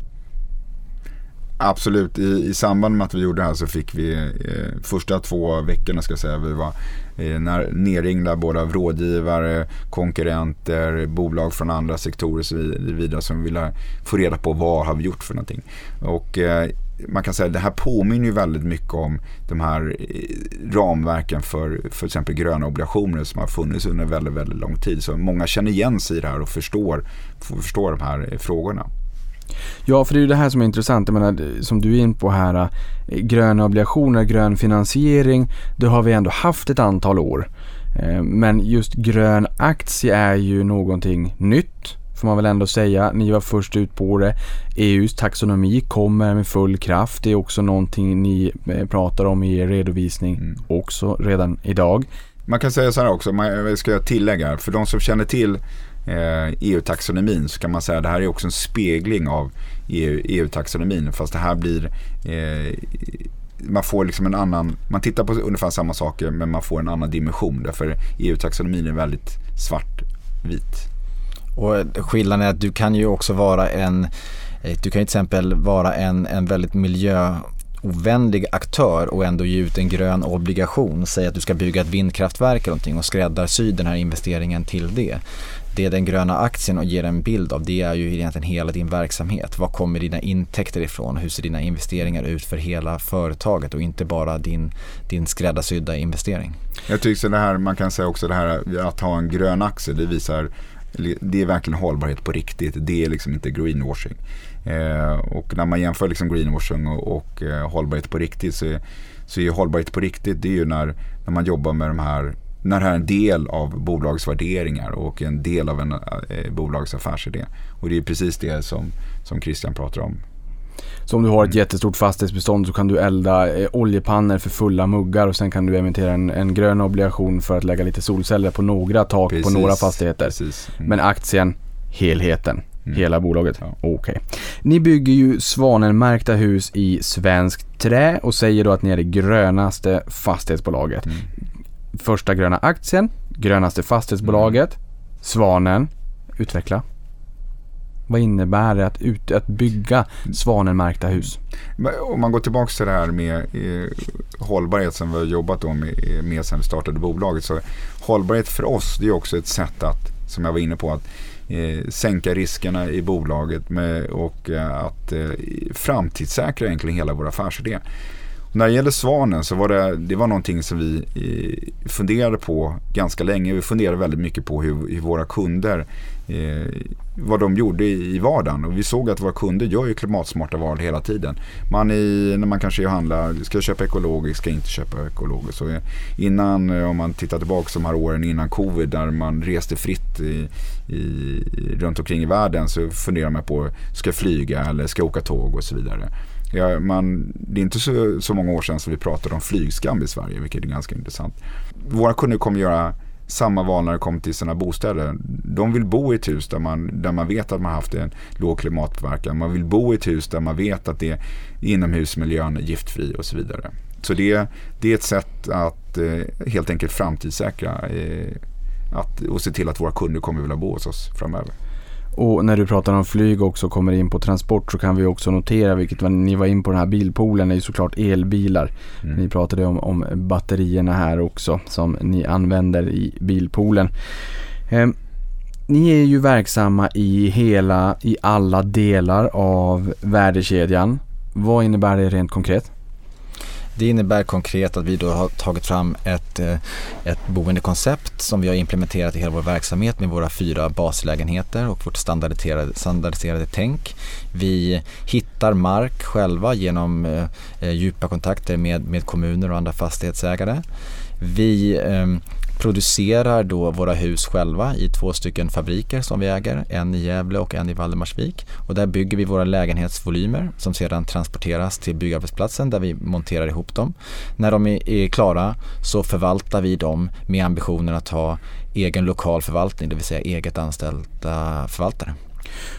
Absolut, I, i samband med att vi gjorde det här så fick vi eh, första två veckorna ska jag säga, vi var eh, när, nerringda både av rådgivare, konkurrenter, bolag från andra sektorer och så vidare som ville få reda på vad har vi gjort för någonting. Och eh, man kan säga att det här påminner ju väldigt mycket om de här eh, ramverken för, för exempel gröna obligationer som har funnits under väldigt, väldigt lång tid. Så många känner igen sig i det här och förstår, förstår de här eh, frågorna. Ja, för det är ju det här som är intressant. Jag menar, som du är in på här, eh, gröna obligationer, grön finansiering, det har vi ändå haft ett antal år. Men just grön aktie är ju någonting nytt får man väl ändå säga. Ni var först ut på det. EUs taxonomi kommer med full kraft. Det är också någonting ni eh, pratar om i er redovisning mm. också redan idag. Man kan säga så här också, man ska tillägga, för de som känner till Eh, e EU-taxonomin så kan man säga att det här är också en spegling av EU-taxonomin e fast det här blir eh, man får liksom en annan, man tittar på ungefär samma saker men man får en annan dimension därför EU-taxonomin är väldigt svartvit. Och skillnaden är att du kan ju också vara en, eh, du kan ju till exempel vara en, en väldigt miljöovänlig aktör och ändå ge ut en grön obligation. Säg att du ska bygga ett vindkraftverk eller någonting och skräddarsy den här investeringen till det. Det den gröna aktien och ger en bild av det är ju egentligen hela din verksamhet. Var kommer dina intäkter ifrån? Hur ser dina investeringar ut för hela företaget och inte bara din, din skräddarsydda investering? Jag tycker så det här, man kan säga också det här att ha en grön aktie, det visar det är verkligen hållbarhet på riktigt. Det är liksom inte greenwashing. Eh, och när man jämför liksom greenwashing och, och eh, hållbarhet på riktigt så är, så är hållbarhet på riktigt det är ju när, när man jobbar med de här när det här är en del av bolagsvärderingar och en del av en eh, bolags affärsidé. Och det är precis det som, som Christian pratar om. Så om du har ett jättestort fastighetsbestånd så kan du elda eh, oljepannor för fulla muggar och sen kan du emittera en, en grön obligation för att lägga lite solceller på några tak Precis. på några fastigheter. Mm. Men aktien, helheten. Mm. Hela bolaget? Ja. Okej. Okay. Ni bygger ju Svanenmärkta hus i svenskt trä och säger då att ni är det grönaste fastighetsbolaget. Mm. Första gröna aktien, grönaste fastighetsbolaget, mm. Svanen. Utveckla. Vad innebär det att, ut, att bygga svanenmärkta hus? Om man går tillbaka till det här med eh, hållbarhet som vi har jobbat med, med sedan vi startade bolaget. Så hållbarhet för oss det är också ett sätt att, som jag var inne på, att eh, sänka riskerna i bolaget med, och eh, att eh, framtidssäkra egentligen hela vår affärsidé. När det gäller Svanen så var det, det var någonting som vi eh, funderade på ganska länge. Vi funderade väldigt mycket på hur, hur våra kunder, eh, vad de gjorde i vardagen. Och vi såg att våra kunder gör ju klimatsmarta val hela tiden. Man i, när man kanske handlar, ska jag köpa ekologiskt, ska jag inte köpa ekologiskt. Och eh, innan, eh, om man tittar tillbaka de här åren innan covid där man reste fritt i, i, runt omkring i världen så funderar man på, ska jag flyga eller ska jag åka tåg och så vidare. Ja, man, det är inte så, så många år sedan som vi pratade om flygskam i Sverige, vilket är ganska intressant. Våra kunder kommer göra samma val när det kommer till sina bostäder. De vill bo i ett hus där man, där man vet att man haft en låg klimatpåverkan. Man vill bo i ett hus där man vet att det är inomhusmiljön är giftfri och så vidare. Så det, det är ett sätt att eh, helt enkelt framtidssäkra eh, att, och se till att våra kunder kommer vilja bo hos oss framöver. Och när du pratar om flyg också kommer in på transport så kan vi också notera, vilket ni var in på den här bilpoolen, är ju såklart elbilar. Mm. Ni pratade om, om batterierna här också som ni använder i bilpoolen. Eh, ni är ju verksamma i hela, i alla delar av värdekedjan. Vad innebär det rent konkret? Det innebär konkret att vi då har tagit fram ett, eh, ett boendekoncept som vi har implementerat i hela vår verksamhet med våra fyra baslägenheter och vårt standardiserade, standardiserade tänk. Vi hittar mark själva genom eh, eh djupa kontakter med, med kommuner och andra fastighetsägare. Vi eh, producerar då våra hus själva i två stycken fabriker som vi äger, en i Gävle och en i Valdemarsvik. Och där bygger vi våra lägenhetsvolymer som sedan transporteras till byggarbetsplatsen där vi monterar ihop dem. När de är klara så förvaltar vi dem med ambitionen att ha egen lokal förvaltning, det vill säga eget anställda förvaltare.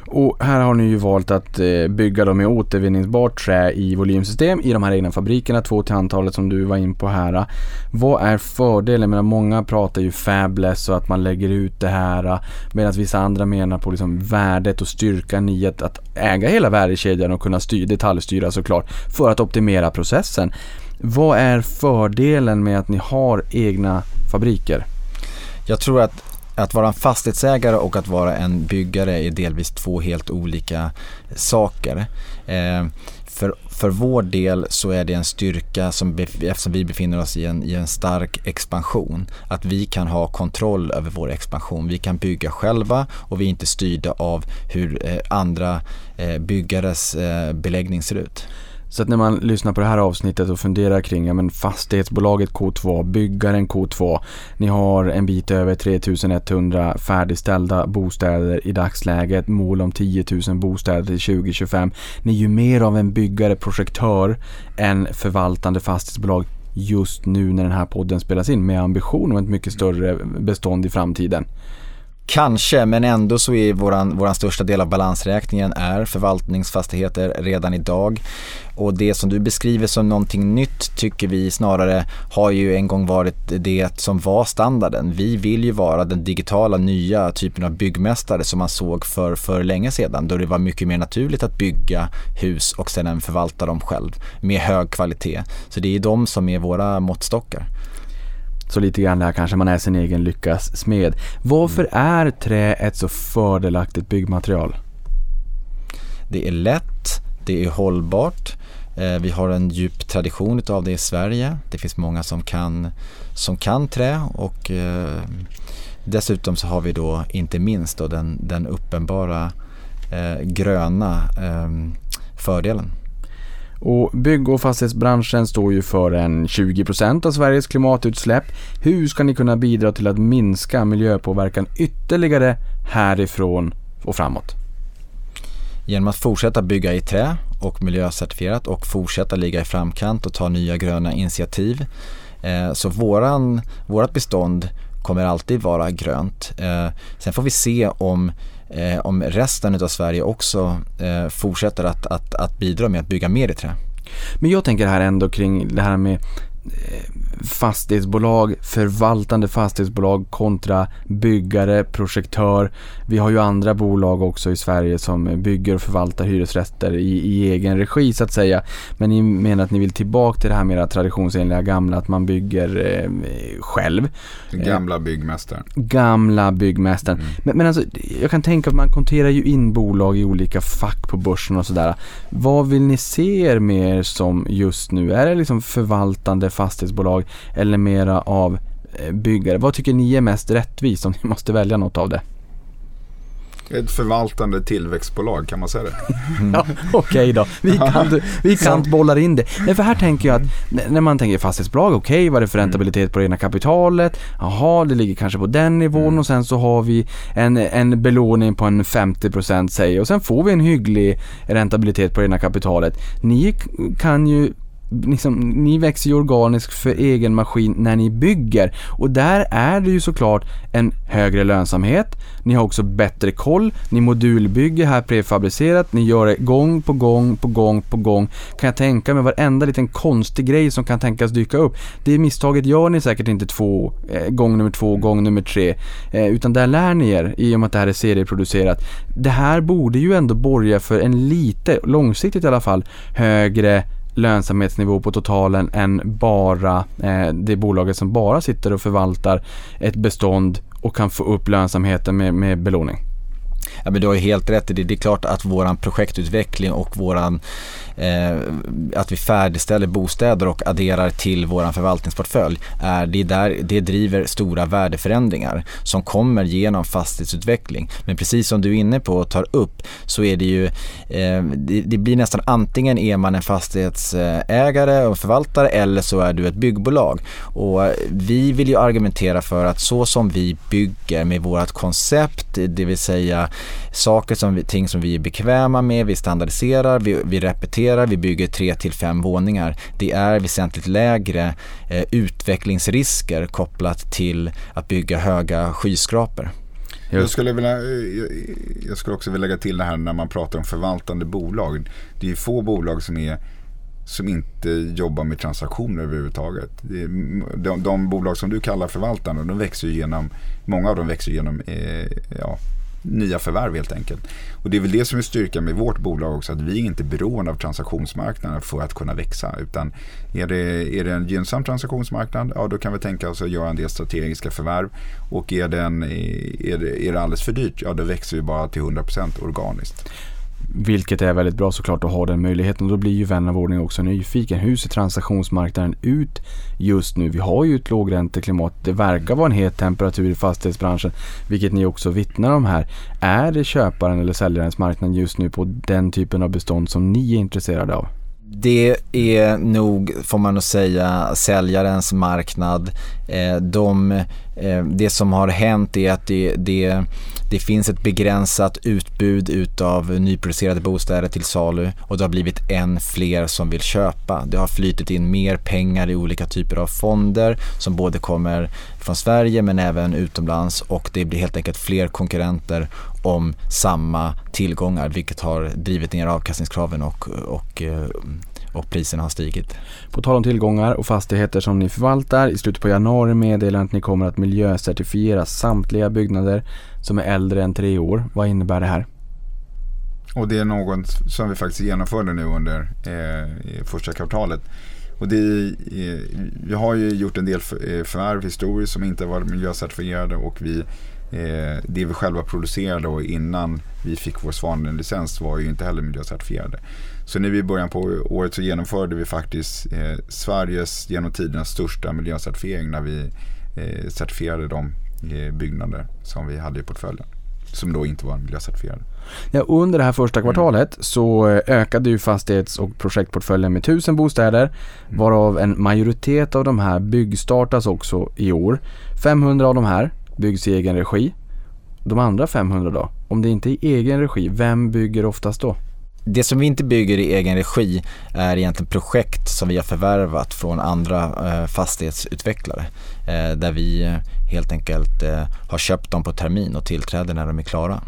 Och här har ni ju valt att eh, bygga dem i återvinningsbart trä i volymsystem i de här egna fabrikerna, två till antalet som du var in på här. Vad är fördelen? med många pratar ju fabless och att man lägger ut det här medan vissa andra menar på liksom värdet och styrkan i att, att äga hela värdekedjan och kunna styr, detaljstyra såklart för att optimera processen. Vad är fördelen med att ni har egna fabriker? Jag tror att att vara en fastighetsägare och att vara en byggare är delvis två helt olika saker. Eh, för, för vår del så är det en styrka som, eftersom vi befinner oss i en, i en stark expansion. Att vi kan ha kontroll över vår expansion. Vi kan bygga själva och vi är inte styrda av hur eh, andra eh, byggares eh, beläggning ser ut. Så att när man lyssnar på det här avsnittet och funderar kring ja, men fastighetsbolaget K2, byggaren K2. Ni har en bit över 3100 färdigställda bostäder i dagsläget. Mål om 10 000 bostäder till 2025. Ni är ju mer av en byggare, projektör än förvaltande fastighetsbolag just nu när den här podden spelas in med ambition om ett mycket större bestånd i framtiden. Kanske, men ändå så är våran, våran största del av balansräkningen är förvaltningsfastigheter redan idag. Och det som du beskriver som någonting nytt tycker vi snarare har ju en gång varit det som var standarden. Vi vill ju vara den digitala nya typen av byggmästare som man såg för, för länge sedan då det var mycket mer naturligt att bygga hus och sedan förvalta dem själv med hög kvalitet. Så det är de som är våra måttstockar. Så lite grann där kanske man är sin egen lyckas smed. Varför mm. är trä ett så fördelaktigt byggmaterial? Det är lätt, det är hållbart. Eh, vi har en djup tradition av det i Sverige. Det finns många som kan, som kan trä och eh, dessutom så har vi då inte minst då den, den uppenbara eh, gröna fördelen. Och bygg och fastighetsbranschen står ju för en 20% av Sveriges klimatutsläpp. Hur ska ni kunna bidra till att minska miljöpåverkan ytterligare härifrån och framåt? Genom att fortsätta bygga i trä och miljöcertifierat och fortsätta ligga i framkant och ta nya gröna initiativ. Eh, så våran, vårat bestånd kommer alltid vara grönt. Eh, sen får vi se om eh, om resten av Sverige också eh, fortsätter att, att, att bidra med att bygga mer i trä. Men jag tänker här ändå kring det här med eh, fastighetsbolag, förvaltande fastighetsbolag kontra byggare, projektör. Vi har ju andra bolag också i Sverige som bygger och förvaltar hyresrätter i, i egen regi så att säga. Men ni menar att ni vill tillbaka till det här mera traditionsenliga gamla att man bygger eh, själv. Gamla byggmästaren. Gamla byggmästaren. Mm. Men, men alltså, jag kan tänka att man konterar ju in bolag i olika fack på börsen och sådär. Vad vill ni se er mer som just nu? Är det liksom förvaltande fastighetsbolag eller mera av eh, byggare? Vad tycker ni är mest rättvist om ni <laughs> måste välja något av det? Ett förvaltande tillväxtbolag, kan man säga det? <laughs> Ja, Okej då, vi kan, vi kan bollar in det. Nej, för här tänker jag att när man tänker fastighetsbolag, okej vad är det för räntabilitet på det egna kapitalet? Jaha, det ligger kanske på den nivån och sen så har vi en, en belåning på en 50% säg och sen får vi en hygglig räntabilitet på det egna kapitalet. Ni kan ju Liksom, ni växer ju organiskt för egen maskin när ni bygger och där är det ju såklart en högre lönsamhet. Ni har också bättre koll, ni modulbygger här prefabricerat, ni gör det gång på gång på gång på gång. Kan jag tänka mig varenda liten konstig grej som kan tänkas dyka upp. Det misstaget gör ni säkert inte två, eh, gång nummer två, gång nummer tre. Eh, utan där lär ni er i och med att det här är serieproducerat. Det här borde ju ändå borga för en lite, långsiktigt i alla fall, högre lönsamhetsnivå på totalen än bara eh, det bolaget som bara sitter och förvaltar ett bestånd och kan få upp lönsamheten med, med belåning. Ja, men du har ju helt rätt i det. Det är klart att våran projektutveckling och våran, eh, att vi färdigställer bostäder och adderar till våran förvaltningsportfölj, är, det, är där, det driver stora värdeförändringar som kommer genom fastighetsutveckling. Men precis som du är inne på och tar upp så är det ju, eh, det, det blir nästan antingen är man en fastighetsägare och förvaltare eller så är du ett byggbolag. Och vi vill ju argumentera för att så som vi bygger med vårt koncept, det vill säga saker som vi, ting som vi är bekväma med, vi standardiserar, vi, vi repeterar, vi bygger tre till fem våningar. Det är väsentligt lägre eh, utvecklingsrisker kopplat till att bygga höga skyskrapor. Jag skulle, vilja, jag, jag skulle också vilja lägga till det här när man pratar om förvaltande bolag. Det är ju få bolag som, är, som inte jobbar med transaktioner överhuvudtaget. Det är, de, de bolag som du kallar förvaltande, de växer ju genom, många av dem växer genom eh, ja, nya förvärv helt enkelt. Och det är väl det som är styrkan med vårt bolag också, att vi är inte beroende av transaktionsmarknaden för att kunna växa. Utan är det, är det en gynnsam transaktionsmarknad, ja då kan vi tänka oss att göra en del strategiska förvärv. Och är, den, är, det, är det alldeles för dyrt, ja då växer vi bara till 100% organiskt. Vilket är väldigt bra såklart att ha den möjligheten. Då blir ju vän av ordning också nyfiken. Hur ser transaktionsmarknaden ut just nu? Vi har ju ett lågränteklimat. Det verkar vara en het temperatur i fastighetsbranschen. Vilket ni också vittnar om här. Är det köparen eller säljarens marknad just nu på den typen av bestånd som ni är intresserade av? Det är nog, får man nog säga, säljarens marknad. Eh, de, eh, det som har hänt är att det, det, det finns ett begränsat utbud utav nyproducerade bostäder till salu och det har blivit än fler som vill köpa. Det har flytit in mer pengar i olika typer av fonder som både kommer från Sverige men även utomlands och det blir helt enkelt fler konkurrenter om samma tillgångar vilket har drivit ner avkastningskraven och, och, eh, och priserna har stigit. På tal om tillgångar och fastigheter som ni förvaltar, i slutet på januari meddelar att ni kommer att miljöcertifiera samtliga byggnader som är äldre än tre år. Vad innebär det här? Och det är något som vi faktiskt genomförde nu under eh, första kvartalet. Och det är, eh, vi har ju gjort en del förvärv historiskt som inte varit miljöcertifierade och vi, eh, det vi själva producerade och innan vi fick vår Svanen-licens var ju inte heller miljöcertifierade. Så nu i början på året så genomförde vi faktiskt eh, Sveriges genom tidernas största miljöcertifiering när vi eh, certifierade de eh, byggnader som vi hade i portföljen. Som då inte var miljöcertifierade. Ja, under det här första kvartalet så eh, ökade ju fastighets och projektportföljen med 1000 bostäder varav en majoritet av de här byggstartas också i år. 500 av de här byggs i egen regi. De andra 500 då? Om det inte är i egen regi, vem bygger oftast då? Det som vi inte bygger i egen regi är egentligen projekt som vi har förvärvat från andra eh, fastighetsutvecklare. Eh, där vi eh, helt enkelt har köpt dem på termin och tillträder när de är klara.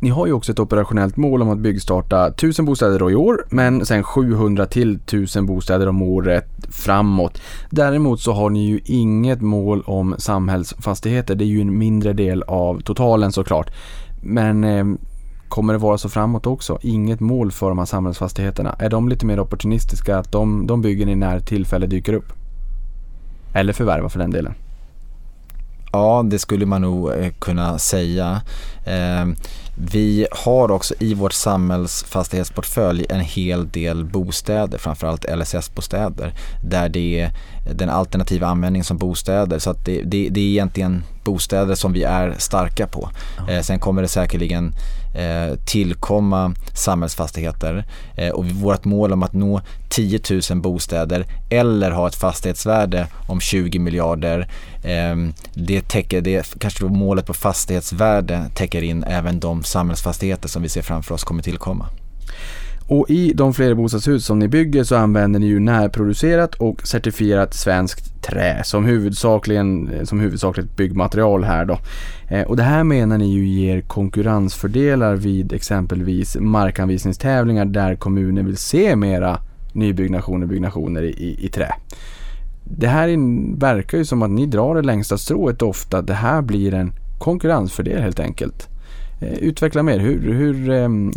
Ni har ju också ett operationellt mål om att byggstarta 1000 bostäder då i år, men sen 700 till 1000 bostäder om året framåt. Däremot så har ni ju inget mål om samhällsfastigheter. Det är ju en mindre del av totalen såklart. Men eh, kommer det vara så framåt också? Inget mål för de här samhällsfastigheterna. Är de lite mer opportunistiska att de, de bygger ni när tillfälle dyker upp? Eller förvärva för den delen. Ja, det skulle man nog eh, kunna säga. Eh, vi har också i vårt samhällsfastighetsportfölj en hel del bostäder, framförallt LSS-bostäder, där det är den alternativa användningen som bostäder. Så det, det, det är egentligen bostäder som vi är starka på. Eh, sen kommer det säkerligen Eh, tillkomma samhällsfastigheter eh, och vårt mål om att nå 10 000 bostäder eller ha ett fastighetsvärde om 20 miljarder. Ehm, det täcker, det, kanske målet på fastighetsvärde täcker in även de samhällsfastigheter som vi ser framför oss kommer tillkomma. Och i de flerbostadshus som ni bygger så använder ni ju närproducerat och certifierat svenskt trä som, huvudsakligen, eh, som huvudsakligt byggmaterial här då. Eh, och det här menar ni ju ger konkurrensfördelar vid exempelvis markanvisningstävlingar där kommunen vill se mera nybyggnationer och byggnationer i, i, i trä. Det här in, verkar ju som att ni drar det längsta strået ofta. Det här blir en konkurrensfördel helt enkelt. Eh, utveckla mer, hur, hur,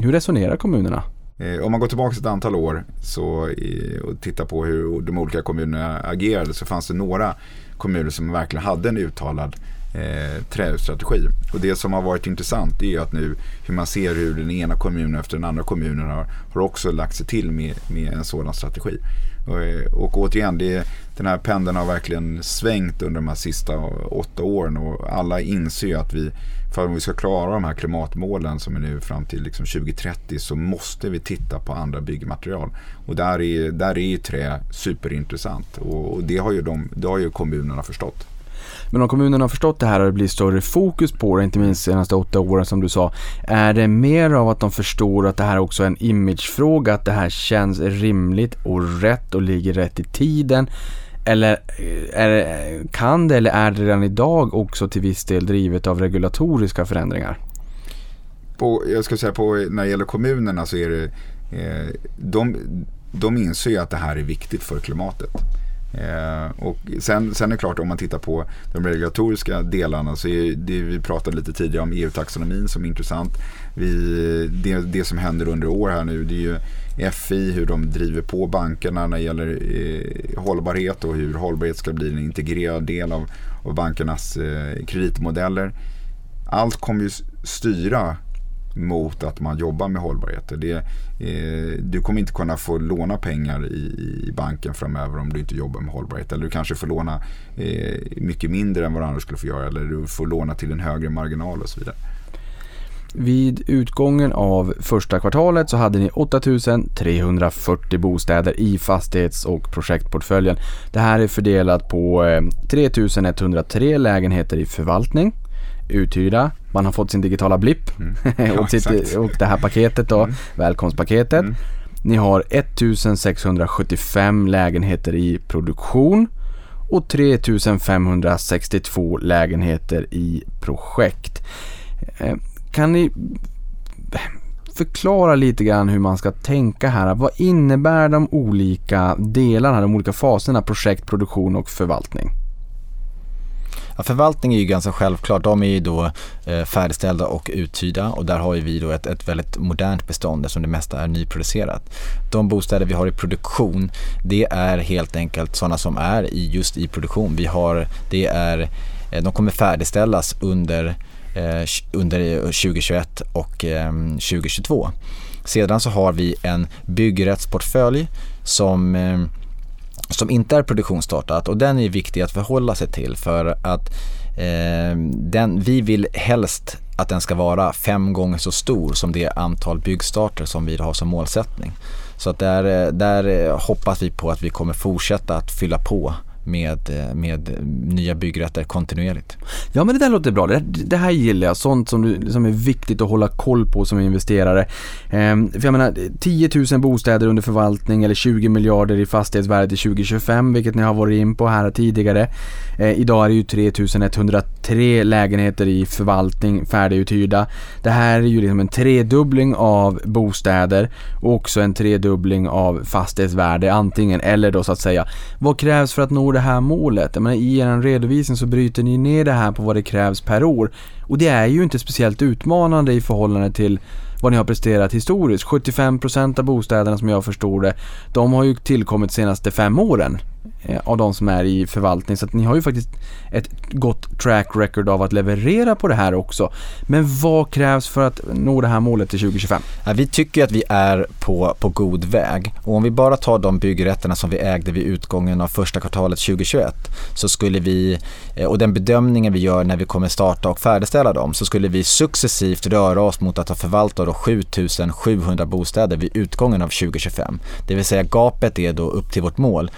hur resonerar kommunerna? Eh, om man går tillbaka ett antal år så, eh, och tittar på hur de olika kommunerna agerade så fanns det några kommuner som verkligen hade en uttalad eh, trähusstrategi. Och det som har varit intressant är att nu hur man ser hur den ena kommunen efter den andra kommunen har, har också lagt sig till med, med en sådan strategi. Och, eh, och återigen, det, den här pendeln har verkligen svängt under de här sista åtta åren och alla inser att vi för om vi ska klara de här klimatmålen som är nu fram till liksom 2030 så måste vi titta på andra byggmaterial. Och där är, där är trä superintressant och, och det, har ju de, det har ju kommunerna förstått. Men om kommunerna har förstått det här och det blir större fokus på det, inte minst de senaste åtta åren som du sa. Är det mer av att de förstår att det här också är en imagefråga, att det här känns rimligt och rätt och ligger rätt i tiden? Eller eh, är, eh, kan det eller är det redan idag också till viss del drivet av regulatoriska förändringar? På, jag ska säga på, när det gäller kommunerna så är det, eh, de, de inser ju att det här är viktigt för klimatet. Eh, och sen, sen är det klart om man tittar på de regulatoriska delarna så är det vi pratade lite tidigare om EU-taxonomin som är intressant. Vi, det, det som händer under år här nu det är ju FI, hur de driver på bankerna när det gäller eh, hållbarhet och hur hållbarhet ska bli en integrerad del av, av bankernas eh, kreditmodeller. Allt kommer ju styra mot att man jobbar med hållbarhet. Det, eh, du kommer inte kunna få låna pengar i, i, banken framöver om du inte jobbar med hållbarhet. Eller du kanske får låna eh, mycket mindre än vad du annars skulle få göra. Eller du får låna till en högre marginal och så vidare. Vid utgången av första kvartalet så hade ni 8340 bostäder i fastighets och projektportföljen. Det här är fördelat på 3103 eh, lägenheter i förvaltning, uthyrda, man har fått sin digitala blipp mm. <laughs> ja, och, sitt, och det här paketet då, mm. välkomstpaketet. Mm. Ni har 1675 lägenheter i produktion och 3562 lägenheter i projekt. Kan ni förklara lite grann hur man ska tänka här? Vad innebär de olika delarna, de olika faserna projekt, produktion och förvaltning? Ja, förvaltning är ju ganska självklart. De är ju då eh, färdigställda och uthyrda och där har ju vi då ett, ett väldigt modernt bestånd eftersom det mesta är nyproducerat. De bostäder vi har i produktion, det är helt enkelt sådana som är i, just i produktion. Vi har, det är, eh, de kommer färdigställas under, Eh, under eh, 2021 och ehm, 2022. Sedan så har vi en byggrättsportfölj som ehm, som inte är produktionsstartat och den är viktig att förhålla sig till för att eh, den, vi vill helst att den ska vara fem gånger så stor som det antal byggstarter som vi har som målsättning. Så att där, eh, där hoppas vi på att vi kommer fortsätta att fylla på med, eh, med nya byggrätter kontinuerligt. Ja men det där låter bra. Det, det här gillar jag. Sånt som, du, som är viktigt att hålla koll på som investerare. Ehm, för jag menar 10 000 bostäder under förvaltning eller 20 miljarder i fastighetsvärde till 2025 vilket ni har varit in på här tidigare. Ehm, idag är det ju 3103 lägenheter i förvaltning färdiguthyrda. Det här är ju liksom en tredubbling av bostäder och också en tredubbling av fastighetsvärde antingen eller då så att säga. Vad krävs för att nå det det här målet? Jag menar, I er redovisning så bryter ni ner det här på vad det krävs per år och det är ju inte speciellt utmanande i förhållande till vad ni har presterat historiskt. 75% av bostäderna som jag förstår det, de har ju tillkommit de senaste fem åren Eh, av de som är i förvaltning. Så att ni har ju faktiskt ett gott track record av att leverera på det här också. Men vad krävs för att nå det här målet till 2025? Ja, vi tycker att vi är på, på god väg. Och om vi bara tar de byggrätterna som vi ägde vid utgången av första kvartalet 2021 så skulle vi, eh, och den bedömningen vi gör när vi kommer starta och färdigställa dem, så skulle vi successivt röra oss mot att ha förvaltat 7700 bostäder vid utgången av 2025. Det vill säga gapet är då upp till vårt mål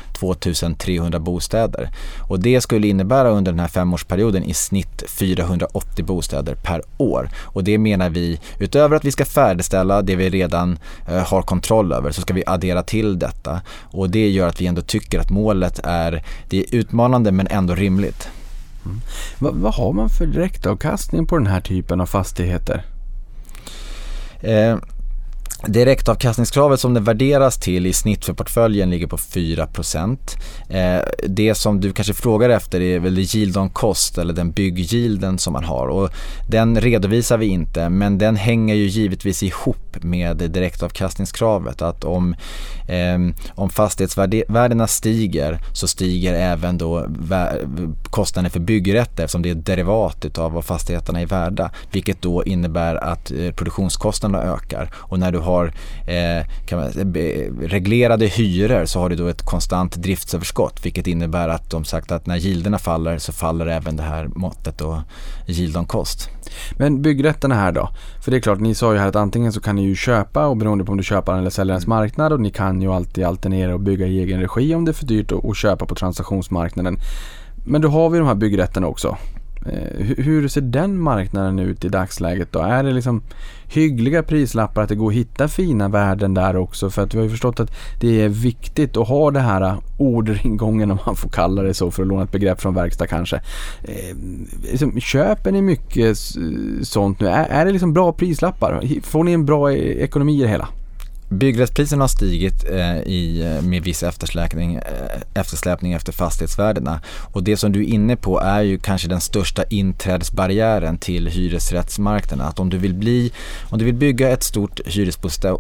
2300 bostäder. Och det skulle innebära under den här femårsperioden i snitt 480 bostäder per år. Och det menar vi, utöver att vi ska färdigställa det vi redan eh, har kontroll över, så ska vi addera till detta. Och det gör att vi ändå tycker att målet är, det är utmanande men ändå rimligt. Mm. Vad, vad har man för direktavkastning på den här typen av fastigheter? Eh, Direktavkastningskravet som det värderas till i snitt för portföljen ligger på 4 eh, Det som du kanske frågar efter är väl yield on cost eller den byggyielden som man har. Och den redovisar vi inte men den hänger ju givetvis ihop med direktavkastningskravet. Att om, eh, om fastighetsvärdena stiger så stiger även då kostnaden för byggrätter eftersom det är derivat av vad fastigheterna är värda vilket då innebär att eh, produktionskostnaderna ökar. Och när du har eh, man, reglerade hyror så har du då ett konstant driftsöverskott vilket innebär att de sagt att när gilderna faller så faller även det här måttet och on cost. Men byggrätterna här då? För det är klart, ni sa ju här att antingen så kan ni ju köpa och beroende på om du köper eller säljerens marknad och ni kan ju alltid alternera och bygga i egen regi om det är för dyrt att köpa på transaktionsmarknaden. Men då har vi de här byggrätterna också. Eh, hur ser den marknaden ut i dagsläget då? Är det liksom hyggliga prislappar att det går att hitta fina värden där också? För att vi har ju förstått att det är viktigt att ha det här eh, orderingången om man får kalla det så för att låna ett begrepp från verkstad kanske. Eh, liksom, köper ni mycket sånt nu? Är, det liksom bra prislappar? Får ni en bra e-, ekonomi i det hela? Byggrättspriserna har stigit eh, i, eh, med viss eftersläpning, eh, eftersläpning efter fastighetsvärdena. Och det som du är inne på är ju kanske den största inträdesbarriären till hyresrättsmarknaden. Att om du vill, bli, om du vill bygga ett stort hyresbostad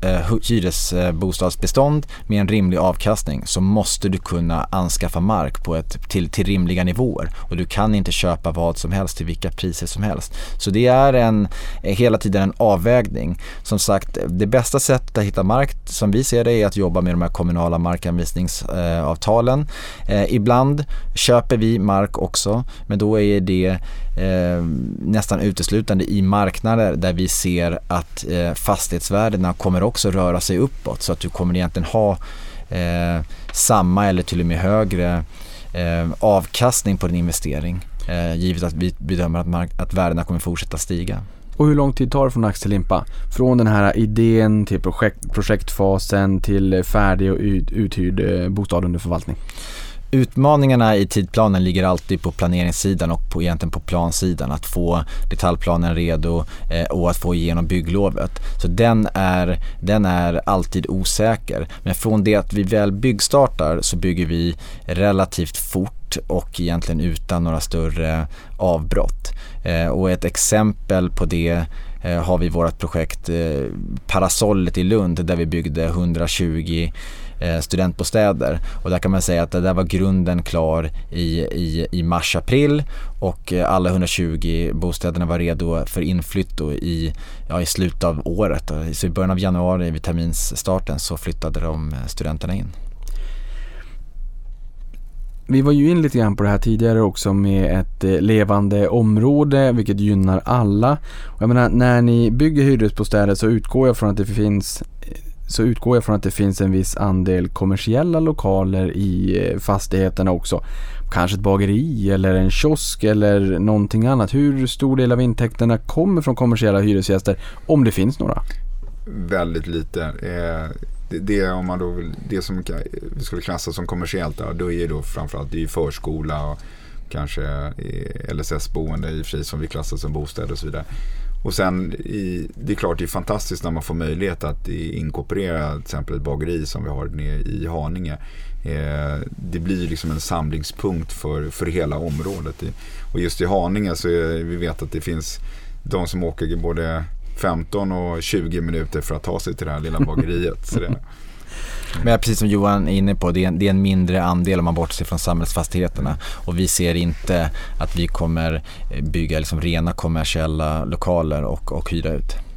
eh, hyresbostadsbestånd med en rimlig avkastning så måste du kunna anskaffa mark på ett, till, till rimliga nivåer. Och du kan inte köpa vad som helst till vilka priser som helst. Så det är en, eh, hela tiden en avvägning. Som sagt, det bästa sättet att hitta mark som vi ser det är att jobba med de här kommunala markanvisningsavtalen. Eh, ibland köper vi mark också men då är det eh, nästan uteslutande i marknader där vi ser att eh, fastighetsvärdena kommer också röra sig uppåt så att du kommer egentligen ha eh, samma eller till och med högre eh, avkastning på din investering eh, givet att vi bedömer att, mark- att värdena kommer fortsätta stiga. Och hur lång tid tar det från ax till limpa? Från den här idén till projekt, projektfasen till färdig och uthyrd eh, bostad under förvaltning? Utmaningarna i tidplanen ligger alltid på planeringssidan och på, egentligen på plansidan. Att få detaljplanen redo eh, och att få igenom bygglovet. Så den är, den är alltid osäker. Men från det att vi väl byggstartar så bygger vi relativt fort och egentligen utan några större avbrott. Eh, och ett exempel på det eh, har vi vårt projekt Parasollet i Lund där vi byggde 120 Eh, studentbostäder. Och där kan man säga att det där var grunden klar i, i, i mars-april och eh, alla 120 bostäderna var redo för inflytt i, ja, i slutet av året. Så i början av januari vid terminsstarten så flyttade de eh, studenterna in. Vi var ju in lite grann på det här tidigare också med ett eh, levande område vilket gynnar alla. Och jag menar, när ni bygger hyresbostäder så utgår jag från att det finns så utgår jag från att det finns en viss andel kommersiella lokaler i eh, fastigheterna också. Kanske ett bageri eller en kiosk eller någonting annat. Hur stor del av intäkterna kommer från kommersiella hyresgäster om det finns några? Väldigt lite. Eh, det, det, om man då vill, det som vi skulle klassa som kommersiellt då, är då framförallt det är förskola och kanske eh, LSS-boende i och för sig som vi klassar som bostäder och så vidare. Och sen i, det är klart det är fantastiskt när man får möjlighet att inkorporera till exempel ett bageri som vi har nere i Haninge. Eh, det blir liksom en samlingspunkt för, för hela området. Och just i Haninge så är, vi vet att det finns de som åker både 15 och 20 minuter för att ta sig till det här lilla <laughs> bageriet. Så det, men precis som Johan är inne på, det är, en, det är en mindre andel om man bortser från samhällsfastigheterna. Och vi ser inte att vi kommer eh, bygga liksom rena kommersiella lokaler och, och hyra ut.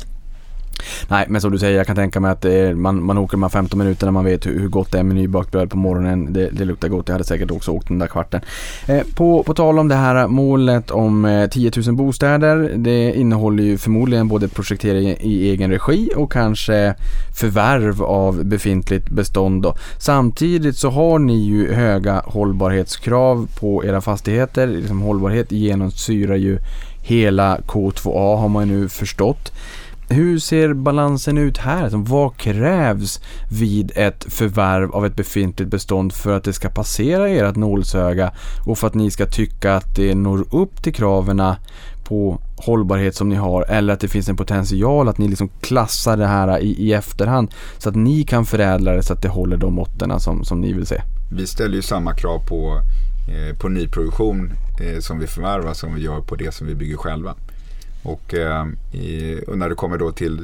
Nej, men som du säger, jag kan tänka mig att är, man, man åker de här 15 minuterna, man vet hur, hur gott det är med nybakt bröd på morgonen. Det, det, luktar gott, jag hade säkert också åkt den där kvarten. Eh, på, på tal om det här målet om eh, 10 000 bostäder, det innehåller ju förmodligen både projektering i egen regi och kanske förvärv av befintligt bestånd. Då. Samtidigt så har ni ju höga hållbarhetskrav på era fastigheter. Liksom hållbarhet genomsyrar ju hela K2A har man ju nu förstått. Hur ser balansen ut här? Alltså, vad krävs vid ett förvärv av ett befintligt bestånd för att det ska passera ert nålsöga och för att ni ska tycka att det når upp till kraven på hållbarhet som ni har eller att det finns en potential att ni liksom klassar det här i, i efterhand så att ni kan förädla det så att det håller de måtten som, som ni vill se. Vi ställer ju samma krav på, eh, på nyproduktion eh, som vi förvärvar som vi gör på det som vi bygger själva. Och, eh, i, och, när det kommer då till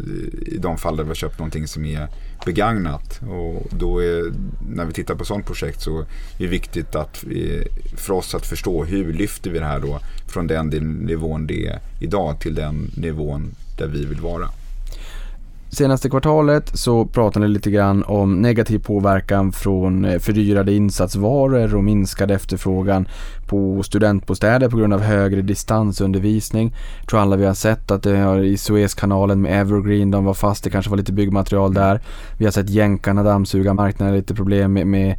i de fall där vi har köpt någonting som är begagnat. Och då är, när vi tittar på sådant projekt så är det viktigt att för oss att förstå hur lyfter vi det här då från den nivån det är idag till den nivån där vi vill vara. Senaste kvartalet så pratade ni lite grann om negativ påverkan från eh, fördyrade insatsvaror och minskad efterfrågan på studentbostäder på grund av högre distansundervisning. Jag tror alla vi har sett att det har i Suezkanalen med Evergreen, de var fast, det kanske var lite byggmaterial där. Vi har sett jänkarna dammsuga marknaden, lite problem med, med,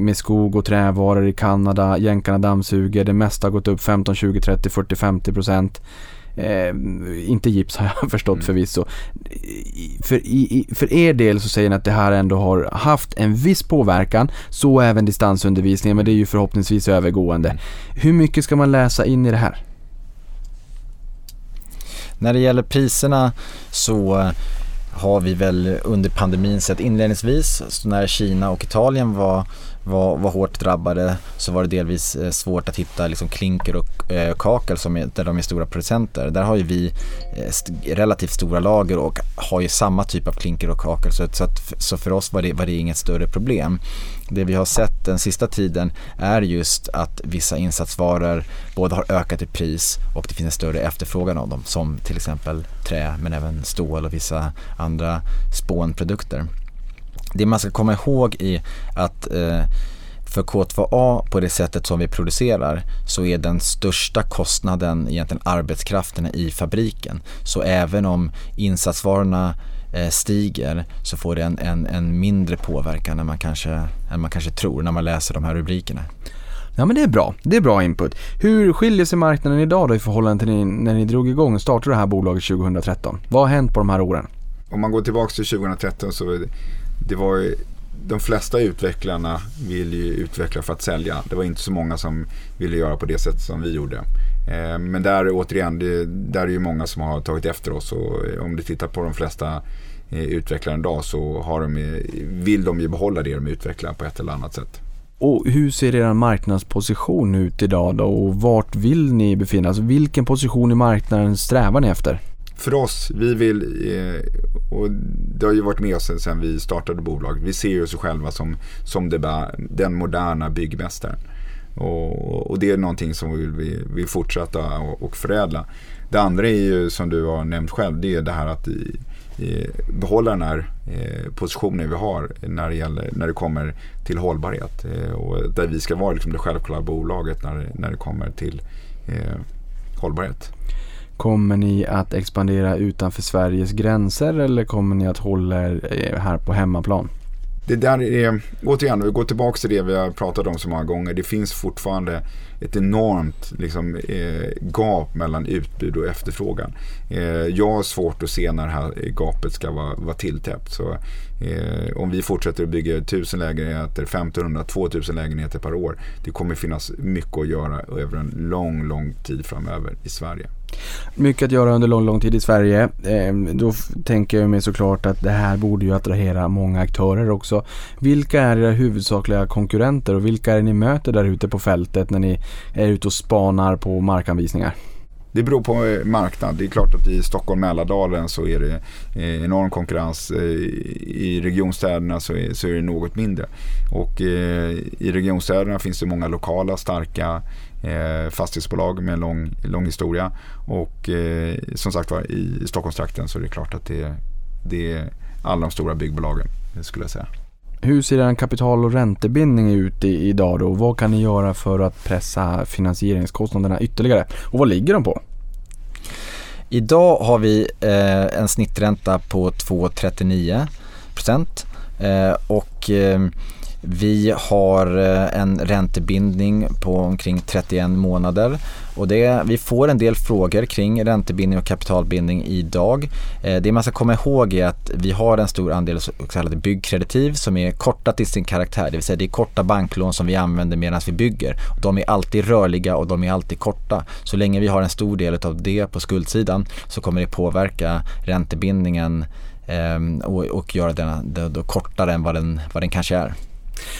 med skog och trävaror i Kanada. Jänkarna dammsuger, det mesta har gått upp 15, 20, 30, 40, 50 procent. Eh, inte gips har jag <laughs> förstått mm. förvisso. För, i, för er del så säger ni att det här ändå har haft en viss påverkan, så även distansundervisningen, men det är ju förhoppningsvis övergående. Mm. Hur mycket ska man läsa in i det här? När det gäller priserna så har vi väl under pandemin sett inledningsvis, när Kina och Italien var var, var hårt drabbade så var det delvis eh, svårt att hitta liksom klinker och eh, kakel som är, där de är stora producenter. Där har ju vi eh, st relativt stora lager och har ju samma typ av klinker och kakel så, så, att, så för oss var det, var det inget större problem. Det vi har sett den sista tiden är just att vissa insatsvaror både har ökat i pris och det finns en större efterfrågan av dem som till exempel trä men även stål och vissa andra spånprodukter det man ska komma ihåg är att eh, för K2A på det sättet som vi producerar så är den största kostnaden egentligen arbetskrafterna i fabriken. Så även om insatsvarorna stiger så får det en, en, en, mindre påverkan än man, kanske, än man kanske tror när man läser de här rubrikerna. Ja men det är bra, det är bra input. Hur skiljer sig marknaden idag då i förhållande till när ni drog igång och startade det här bolaget 2013? Vad har hänt på de här åren? Om man går tillbaka till 2013 så det var ju, de flesta utvecklarna vill ju utveckla för att sälja. Det var inte så många som ville göra på det sätt som vi gjorde. Eh, men där återigen, det, där är ju många som har tagit efter oss och eh, om du tittar på de flesta eh, utvecklare idag så har de, vill de ju behålla det de utvecklar på ett eller annat sätt. Och hur ser er marknadsposition ut idag då och vart vill ni befinna er? Alltså vilken position i marknaden strävar ni efter? för oss, vi vill, eh, och det har ju varit med oss sen vi startade bolaget, vi ser oss själva som, som det, den moderna byggmästaren. Och, och, det är någonting som vi vill, vill fortsätta och, och förädla. Det andra är ju som du har nämnt själv, det är det här att i, Eh, behålla den här eh, positionen vi har när det, gäller, när det kommer till hållbarhet. Eh, och där vi ska vara liksom det självklara bolaget när, när det kommer till eh, hållbarhet. Kommer ni att expandera utanför Sveriges gränser eller kommer ni att hålla er eh, här på hemmaplan? Det där är, återigen, vi går tillbaka till det vi har pratat om så många gånger. Det finns fortfarande ett enormt liksom, eh, gap mellan utbud och efterfrågan. Eh, jag har svårt att se när det här gapet ska vara, vara tilltäppt. Så, eh, om vi fortsätter att bygga 1000 lägenheter, 1500, 2000 lägenheter per år. Det kommer finnas mycket att göra över en lång, lång tid framöver i Sverige. Mycket att göra under lång, lång tid i Sverige. Eh, då tänker jag mig såklart att det här borde ju attrahera många aktörer också. Vilka är era huvudsakliga konkurrenter och vilka är det ni möter där ute på fältet när ni är ute och spanar på markanvisningar? Det beror på eh, marknad. Det är klart att i Stockholm Mälardalen så är det eh, enorm konkurrens. Eh, I regionstäderna så är, så är det något mindre. Och i regionstäderna finns det många lokala starka eh, fastighetsbolag med en lång, lång historia. Och eh, som sagt var i Stockholmstrakten så är det klart att det, det är alla de stora byggbolagen skulle jag säga. Hur ser en kapital och räntebindning ut i, idag då? Vad kan ni göra för att pressa finansieringskostnaderna ytterligare? Och vad ligger de på? Idag har vi eh, en snittränta på 2,39 procent eh, och eh, vi har eh, en räntebindning på omkring 31 månader och det, vi får en del frågor kring räntebindning och kapitalbindning idag. Eh, det man ska komma ihåg är att vi har en stor andel så kallade byggkreditiv som är korta till sin karaktär. Det vill säga det är korta banklån som vi använder medan vi bygger. De är alltid rörliga och de är alltid korta. Så länge vi har en stor del av det på skuldsidan så kommer det påverka räntebindningen ehm, och, och göra den då kortare än vad den, vad den kanske är.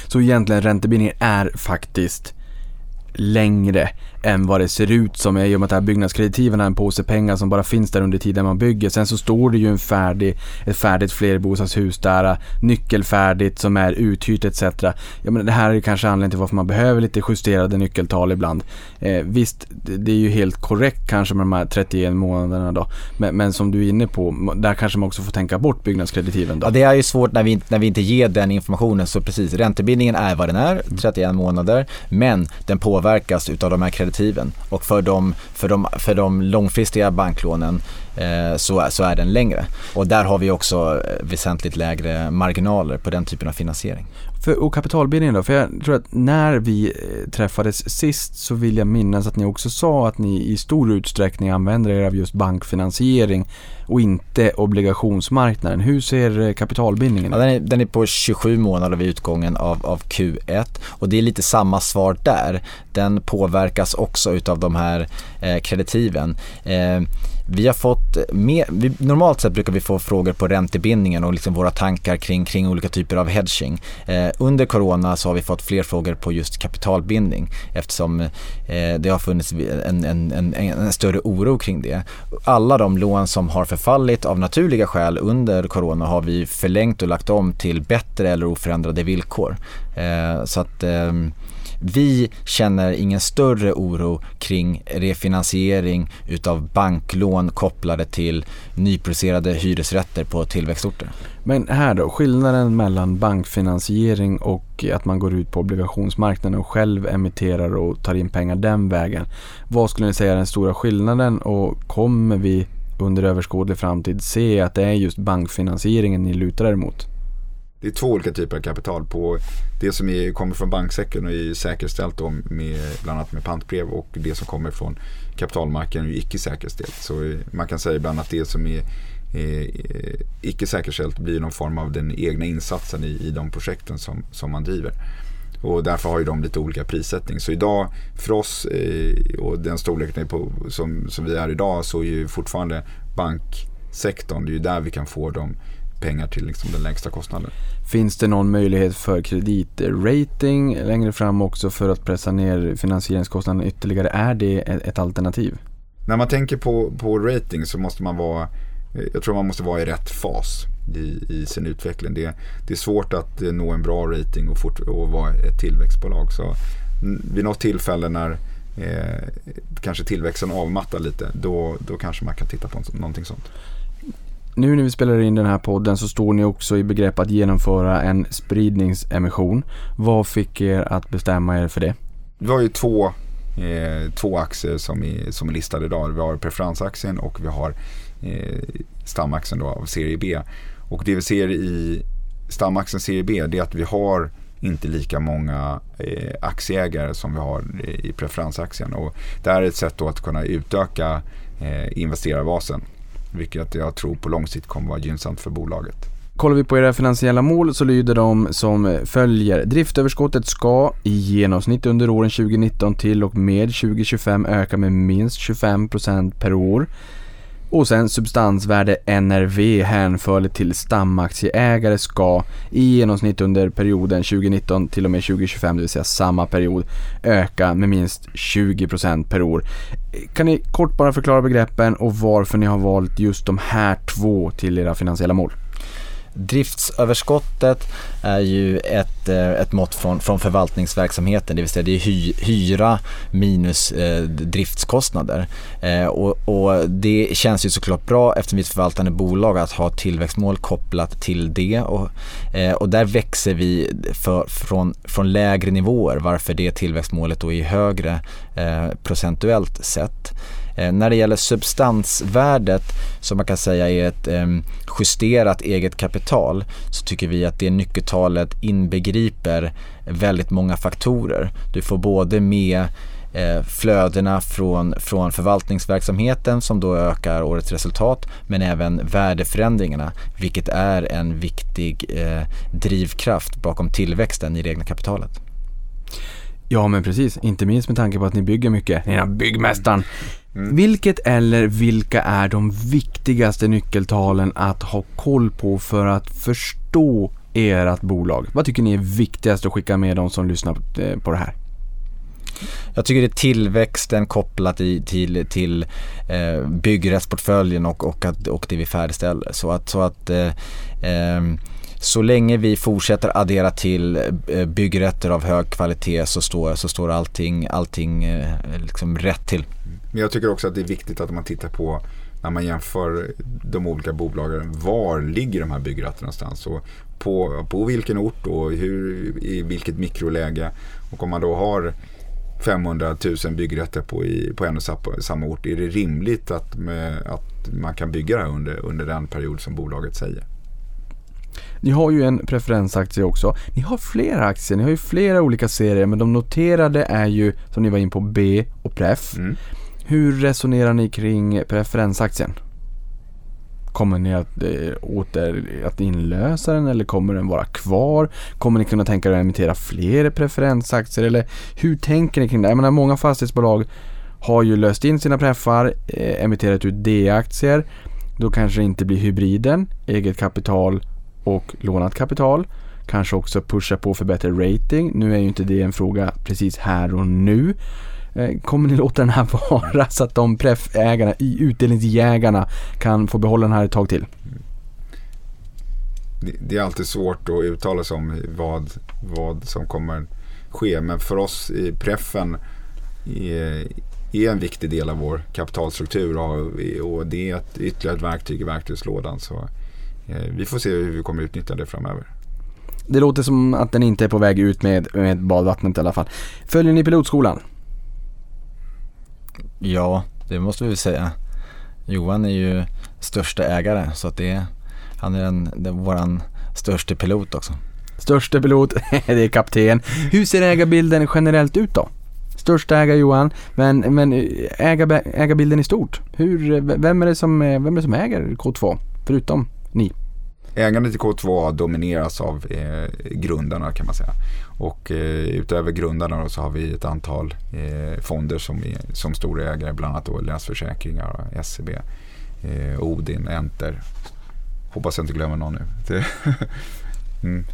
Så egentligen räntebindningen är faktiskt längre än vad det ser ut som i och med att det här byggnadskreditiven är en påse pengar som bara finns där under tiden man bygger. Sen så står det ju en färdig, ett färdigt flerbostadshus där, nyckelfärdigt som är uthyrt etc. Ja, men det här är kanske anledningen till varför man behöver lite justerade nyckeltal ibland. Eh, visst, det, är ju helt korrekt kanske med de här 31 månaderna då. Men, men som du är inne på, där kanske man också får tänka bort byggnadskreditiven då. Ja, det är ju svårt när vi, när vi inte ger den informationen. Så precis, räntebindningen är vad den är, 31 månader. Men den påverkas utav de här alternativen. Och för de, för de, för de långfristiga banklånen så, så är den längre. Och där har vi också eh, väsentligt lägre marginaler på den typen av finansiering. För, och kapitalbildningen då? För jag tror att när vi eh, träffades sist så vill jag minnas att ni också sa att ni i stor utsträckning använder er av just bankfinansiering och inte obligationsmarknaden. Hur ser eh, kapitalbindningen Ja, ut? den, är, den är på 27 månader vid utgången av, av Q1 och det är lite samma svar där. Den påverkas också utav de här eh, kreditiven. Eh, vi har fått eh, mer, vi, normalt sett brukar vi få frågor på räntebindningen och liksom våra tankar kring, kring olika typer av hedging. Eh, under corona så har vi fått fler frågor på just kapitalbindning eftersom eh, det har funnits en, en, en, en större oro kring det. Alla de lån som har förfallit av naturliga skäl under corona har vi förlängt och lagt om till bättre eller oförändrade villkor. Eh, så att ehm, vi känner ingen större oro kring refinansiering utav banklån kopplade till nyproducerade hyresrätter på tillväxtorter. Men här då, skillnaden mellan bankfinansiering och att man går ut på obligationsmarknaden och själv emitterar och tar in pengar den vägen. Vad skulle ni säga är den stora skillnaden och kommer vi under överskådlig framtid se att det är just bankfinansieringen ni lutar er mot? Det är två olika typer av kapital. på Det som är, kommer från banksäcken och är säkerställt då med, bland annat med pantbrev och det som kommer från kapitalmarknaden är icke säkerställt. Så eh, man kan säga ibland att det som är eh, icke säkerställt blir någon form av den egna insatsen i, i de projekten som, som man driver. Och därför har ju de lite olika prissättning. Så idag för oss eh, och den storleken på, som, som vi är idag så är ju fortfarande banksektorn, det är ju där vi kan få de pengar till liksom den lägsta kostnaden. Finns det någon möjlighet för kreditrating längre fram också för att pressa ner finansieringskostnaden ytterligare? Är det ett alternativ? När man tänker på, på rating så måste man vara, eh, jag tror man måste vara i rätt fas i, i sin utveckling. Det, det är svårt att eh, nå en bra rating och, fort, och vara ett tillväxtbolag. Så mm, vid något tillfälle när eh, kanske tillväxten avmattar lite, då, då kanske man kan titta på någonting sånt. Nu när vi spelar in den här podden så står ni också i begrepp att genomföra en spridningsemission. Vad fick er att bestämma er för det? Vi har ju två eh, två aktier som är, som är listade idag. Vi har preferensaktien och vi har eh, stamaktien då av serie B. Och det vi ser i stamaktien serie B det är att vi har inte lika många eh, aktieägare som vi har eh, i preferensaktien. Och det här är ett sätt då att kunna utöka eh, investerarbasen. Vilket jag tror på lång sikt kommer vara gynnsamt för bolaget. Kollar vi på era finansiella mål så lyder de som följer. Driftöverskottet ska i genomsnitt under åren 2019 till och med 2025 öka med minst 25% per år. Och sen substansvärde NRV hänförligt till stamaktieägare ska i genomsnitt under perioden 2019 till och med 2025, det vill säga samma period, öka med minst 20% per år. Kan ni kort bara förklara begreppen och varför ni har valt just de här två till era finansiella mål? Driftsöverskottet är ju ett, eh, ett mått från, från förvaltningsverksamheten, det vill säga det är hy, hyra minus eh, driftskostnader. Eh, och, och, det känns ju såklart bra eftersom vi är ett förvaltande bolag att ha tillväxtmål kopplat till det. Och, eh, och där växer vi för, från, från lägre nivåer varför det tillväxtmålet då är högre eh, procentuellt sett. Eh, när det gäller substansvärdet som man kan säga är ett eh, justerat eget kapital så tycker vi att det nyckeltalet inbegriper väldigt många faktorer. Du får både med eh, flödena från, från förvaltningsverksamheten som då ökar årets resultat men även värdeförändringarna vilket är en viktig eh, drivkraft bakom tillväxten i det egna kapitalet. Ja men precis, inte minst med tanke på att ni bygger mycket. Ni är byggmästaren. Mm. Vilket eller vilka är de viktigaste nyckeltalen att ha koll på för att förstå ert bolag? Vad tycker ni är viktigast att skicka med de som lyssnar på det här? Jag tycker det är tillväxten kopplat i, till, till eh, byggrättsportföljen och, och, att, och det vi färdigställer. Så att, så att eh, eh, så länge vi fortsätter addera till eh, byggrätter av hög kvalitet så står, så står allting, allting eh, liksom rätt till. Men jag tycker också att det är viktigt att man tittar på när man jämför de olika bolagen. Var ligger de här byggrätterna någonstans? Och på, på vilken ort och hur, i vilket mikroläge? Och om man då har 500 000 byggrätter på, i, på en och samma ort. Är det rimligt att, med, att man kan bygga det här under, under den period som bolaget säger? Ni har ju en preferensaktie också. Ni har flera aktier, ni har ju flera olika serier men de noterade är ju som ni var in på B och Pref. Mm. Hur resonerar ni kring preferensaktien? Kommer ni att eh, åter att inlösa den eller kommer den vara kvar? Kommer ni kunna tänka er att emittera fler preferensaktier eller hur tänker ni kring det? Jag menar många fastighetsbolag har ju löst in sina preffar, eh, emitterat ut D-aktier. Då kanske det inte blir hybriden, eget kapital och lånat kapital. Kanske också pusha på för bättre rating. Nu är ju inte det en fråga precis här och nu. Eh, kommer ni <laughs> låta den här vara så att de preffägarna, utdelningsjägarna kan få behålla den här ett tag till? Det är alltid svårt att uttala sig om vad, vad som kommer ske. Men för oss i preffen är, är en viktig del av vår kapitalstruktur och det är ett, ytterligare ett verktyg i verktygslådan. Så vi får se hur vi kommer utnyttja det framöver. Det låter som att den inte är på väg ut med, med badvattnet i alla fall. Följer ni pilotskolan? Ja, det måste vi säga. Johan är ju största ägare så att det är, han är den våran största pilot också. Största pilot, <laughs> det är kapten. Hur ser ägarbilden generellt ut då? Största ägare Johan, men, men ägar, ägarbilden i stort. Hur, vem, är det som, vem är det som äger K2? Förutom ni. Ägandet i K2 domineras av eh, grundarna kan man säga. Och eh, utöver grundarna så har vi ett antal eh, fonder som, är, som stora ägare, bland annat då Länsförsäkringar, SEB, eh, Odin, Enter. Hoppas jag inte glömmer någon nu. <laughs> mm.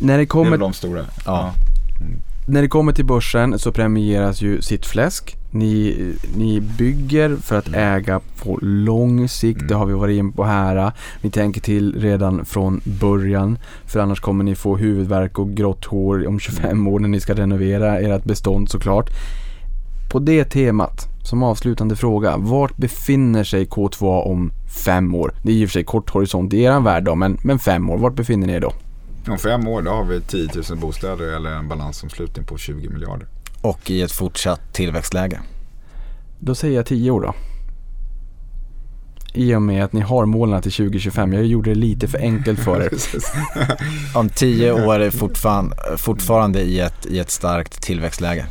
När det kommer... Det är väl de stora. Ja. Mm. När det kommer till börsen så premieras ju sitt fläsk. Ni, ni bygger för att äga på lång sikt, mm. det har vi varit in på här. Ni tänker till redan från början för annars kommer ni få huvudvärk och grått hår om 25 mm. år när ni ska renovera ert bestånd såklart. På det temat, som avslutande fråga, vart befinner sig K2A om fem år? Det är i och för sig kort horisont i er värld då, men, men fem år, vart befinner ni er då? Om fem år då har vi 10 000 bostäder eller en balansomslutning på 20 miljarder. Och i ett fortsatt tillväxtläge. Då säger jag 10 år då. I och med att ni har målen till 2025. Jag gjorde det lite för enkelt för er. <laughs> <laughs> Om tio år är fortfarande, fortfarande i, ett, i ett starkt tillväxtläge.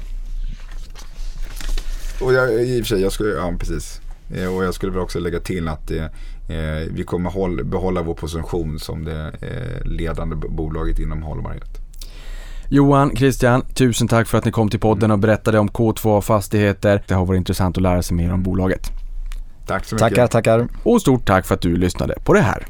Och jag, i och för sig, jag skulle, ja precis. Eh, Och jag skulle väl också lägga till att eh, eh, vi kommer håll, behålla vår position som det eh, ledande bolaget inom hållbarhet. Johan, Christian, tusen tack för att ni kom till podden och berättade om K2 Fastigheter. Det har varit intressant att lära sig mer om bolaget. Tack så mycket. Tackar, tackar. Och stort tack för att du lyssnade på det här.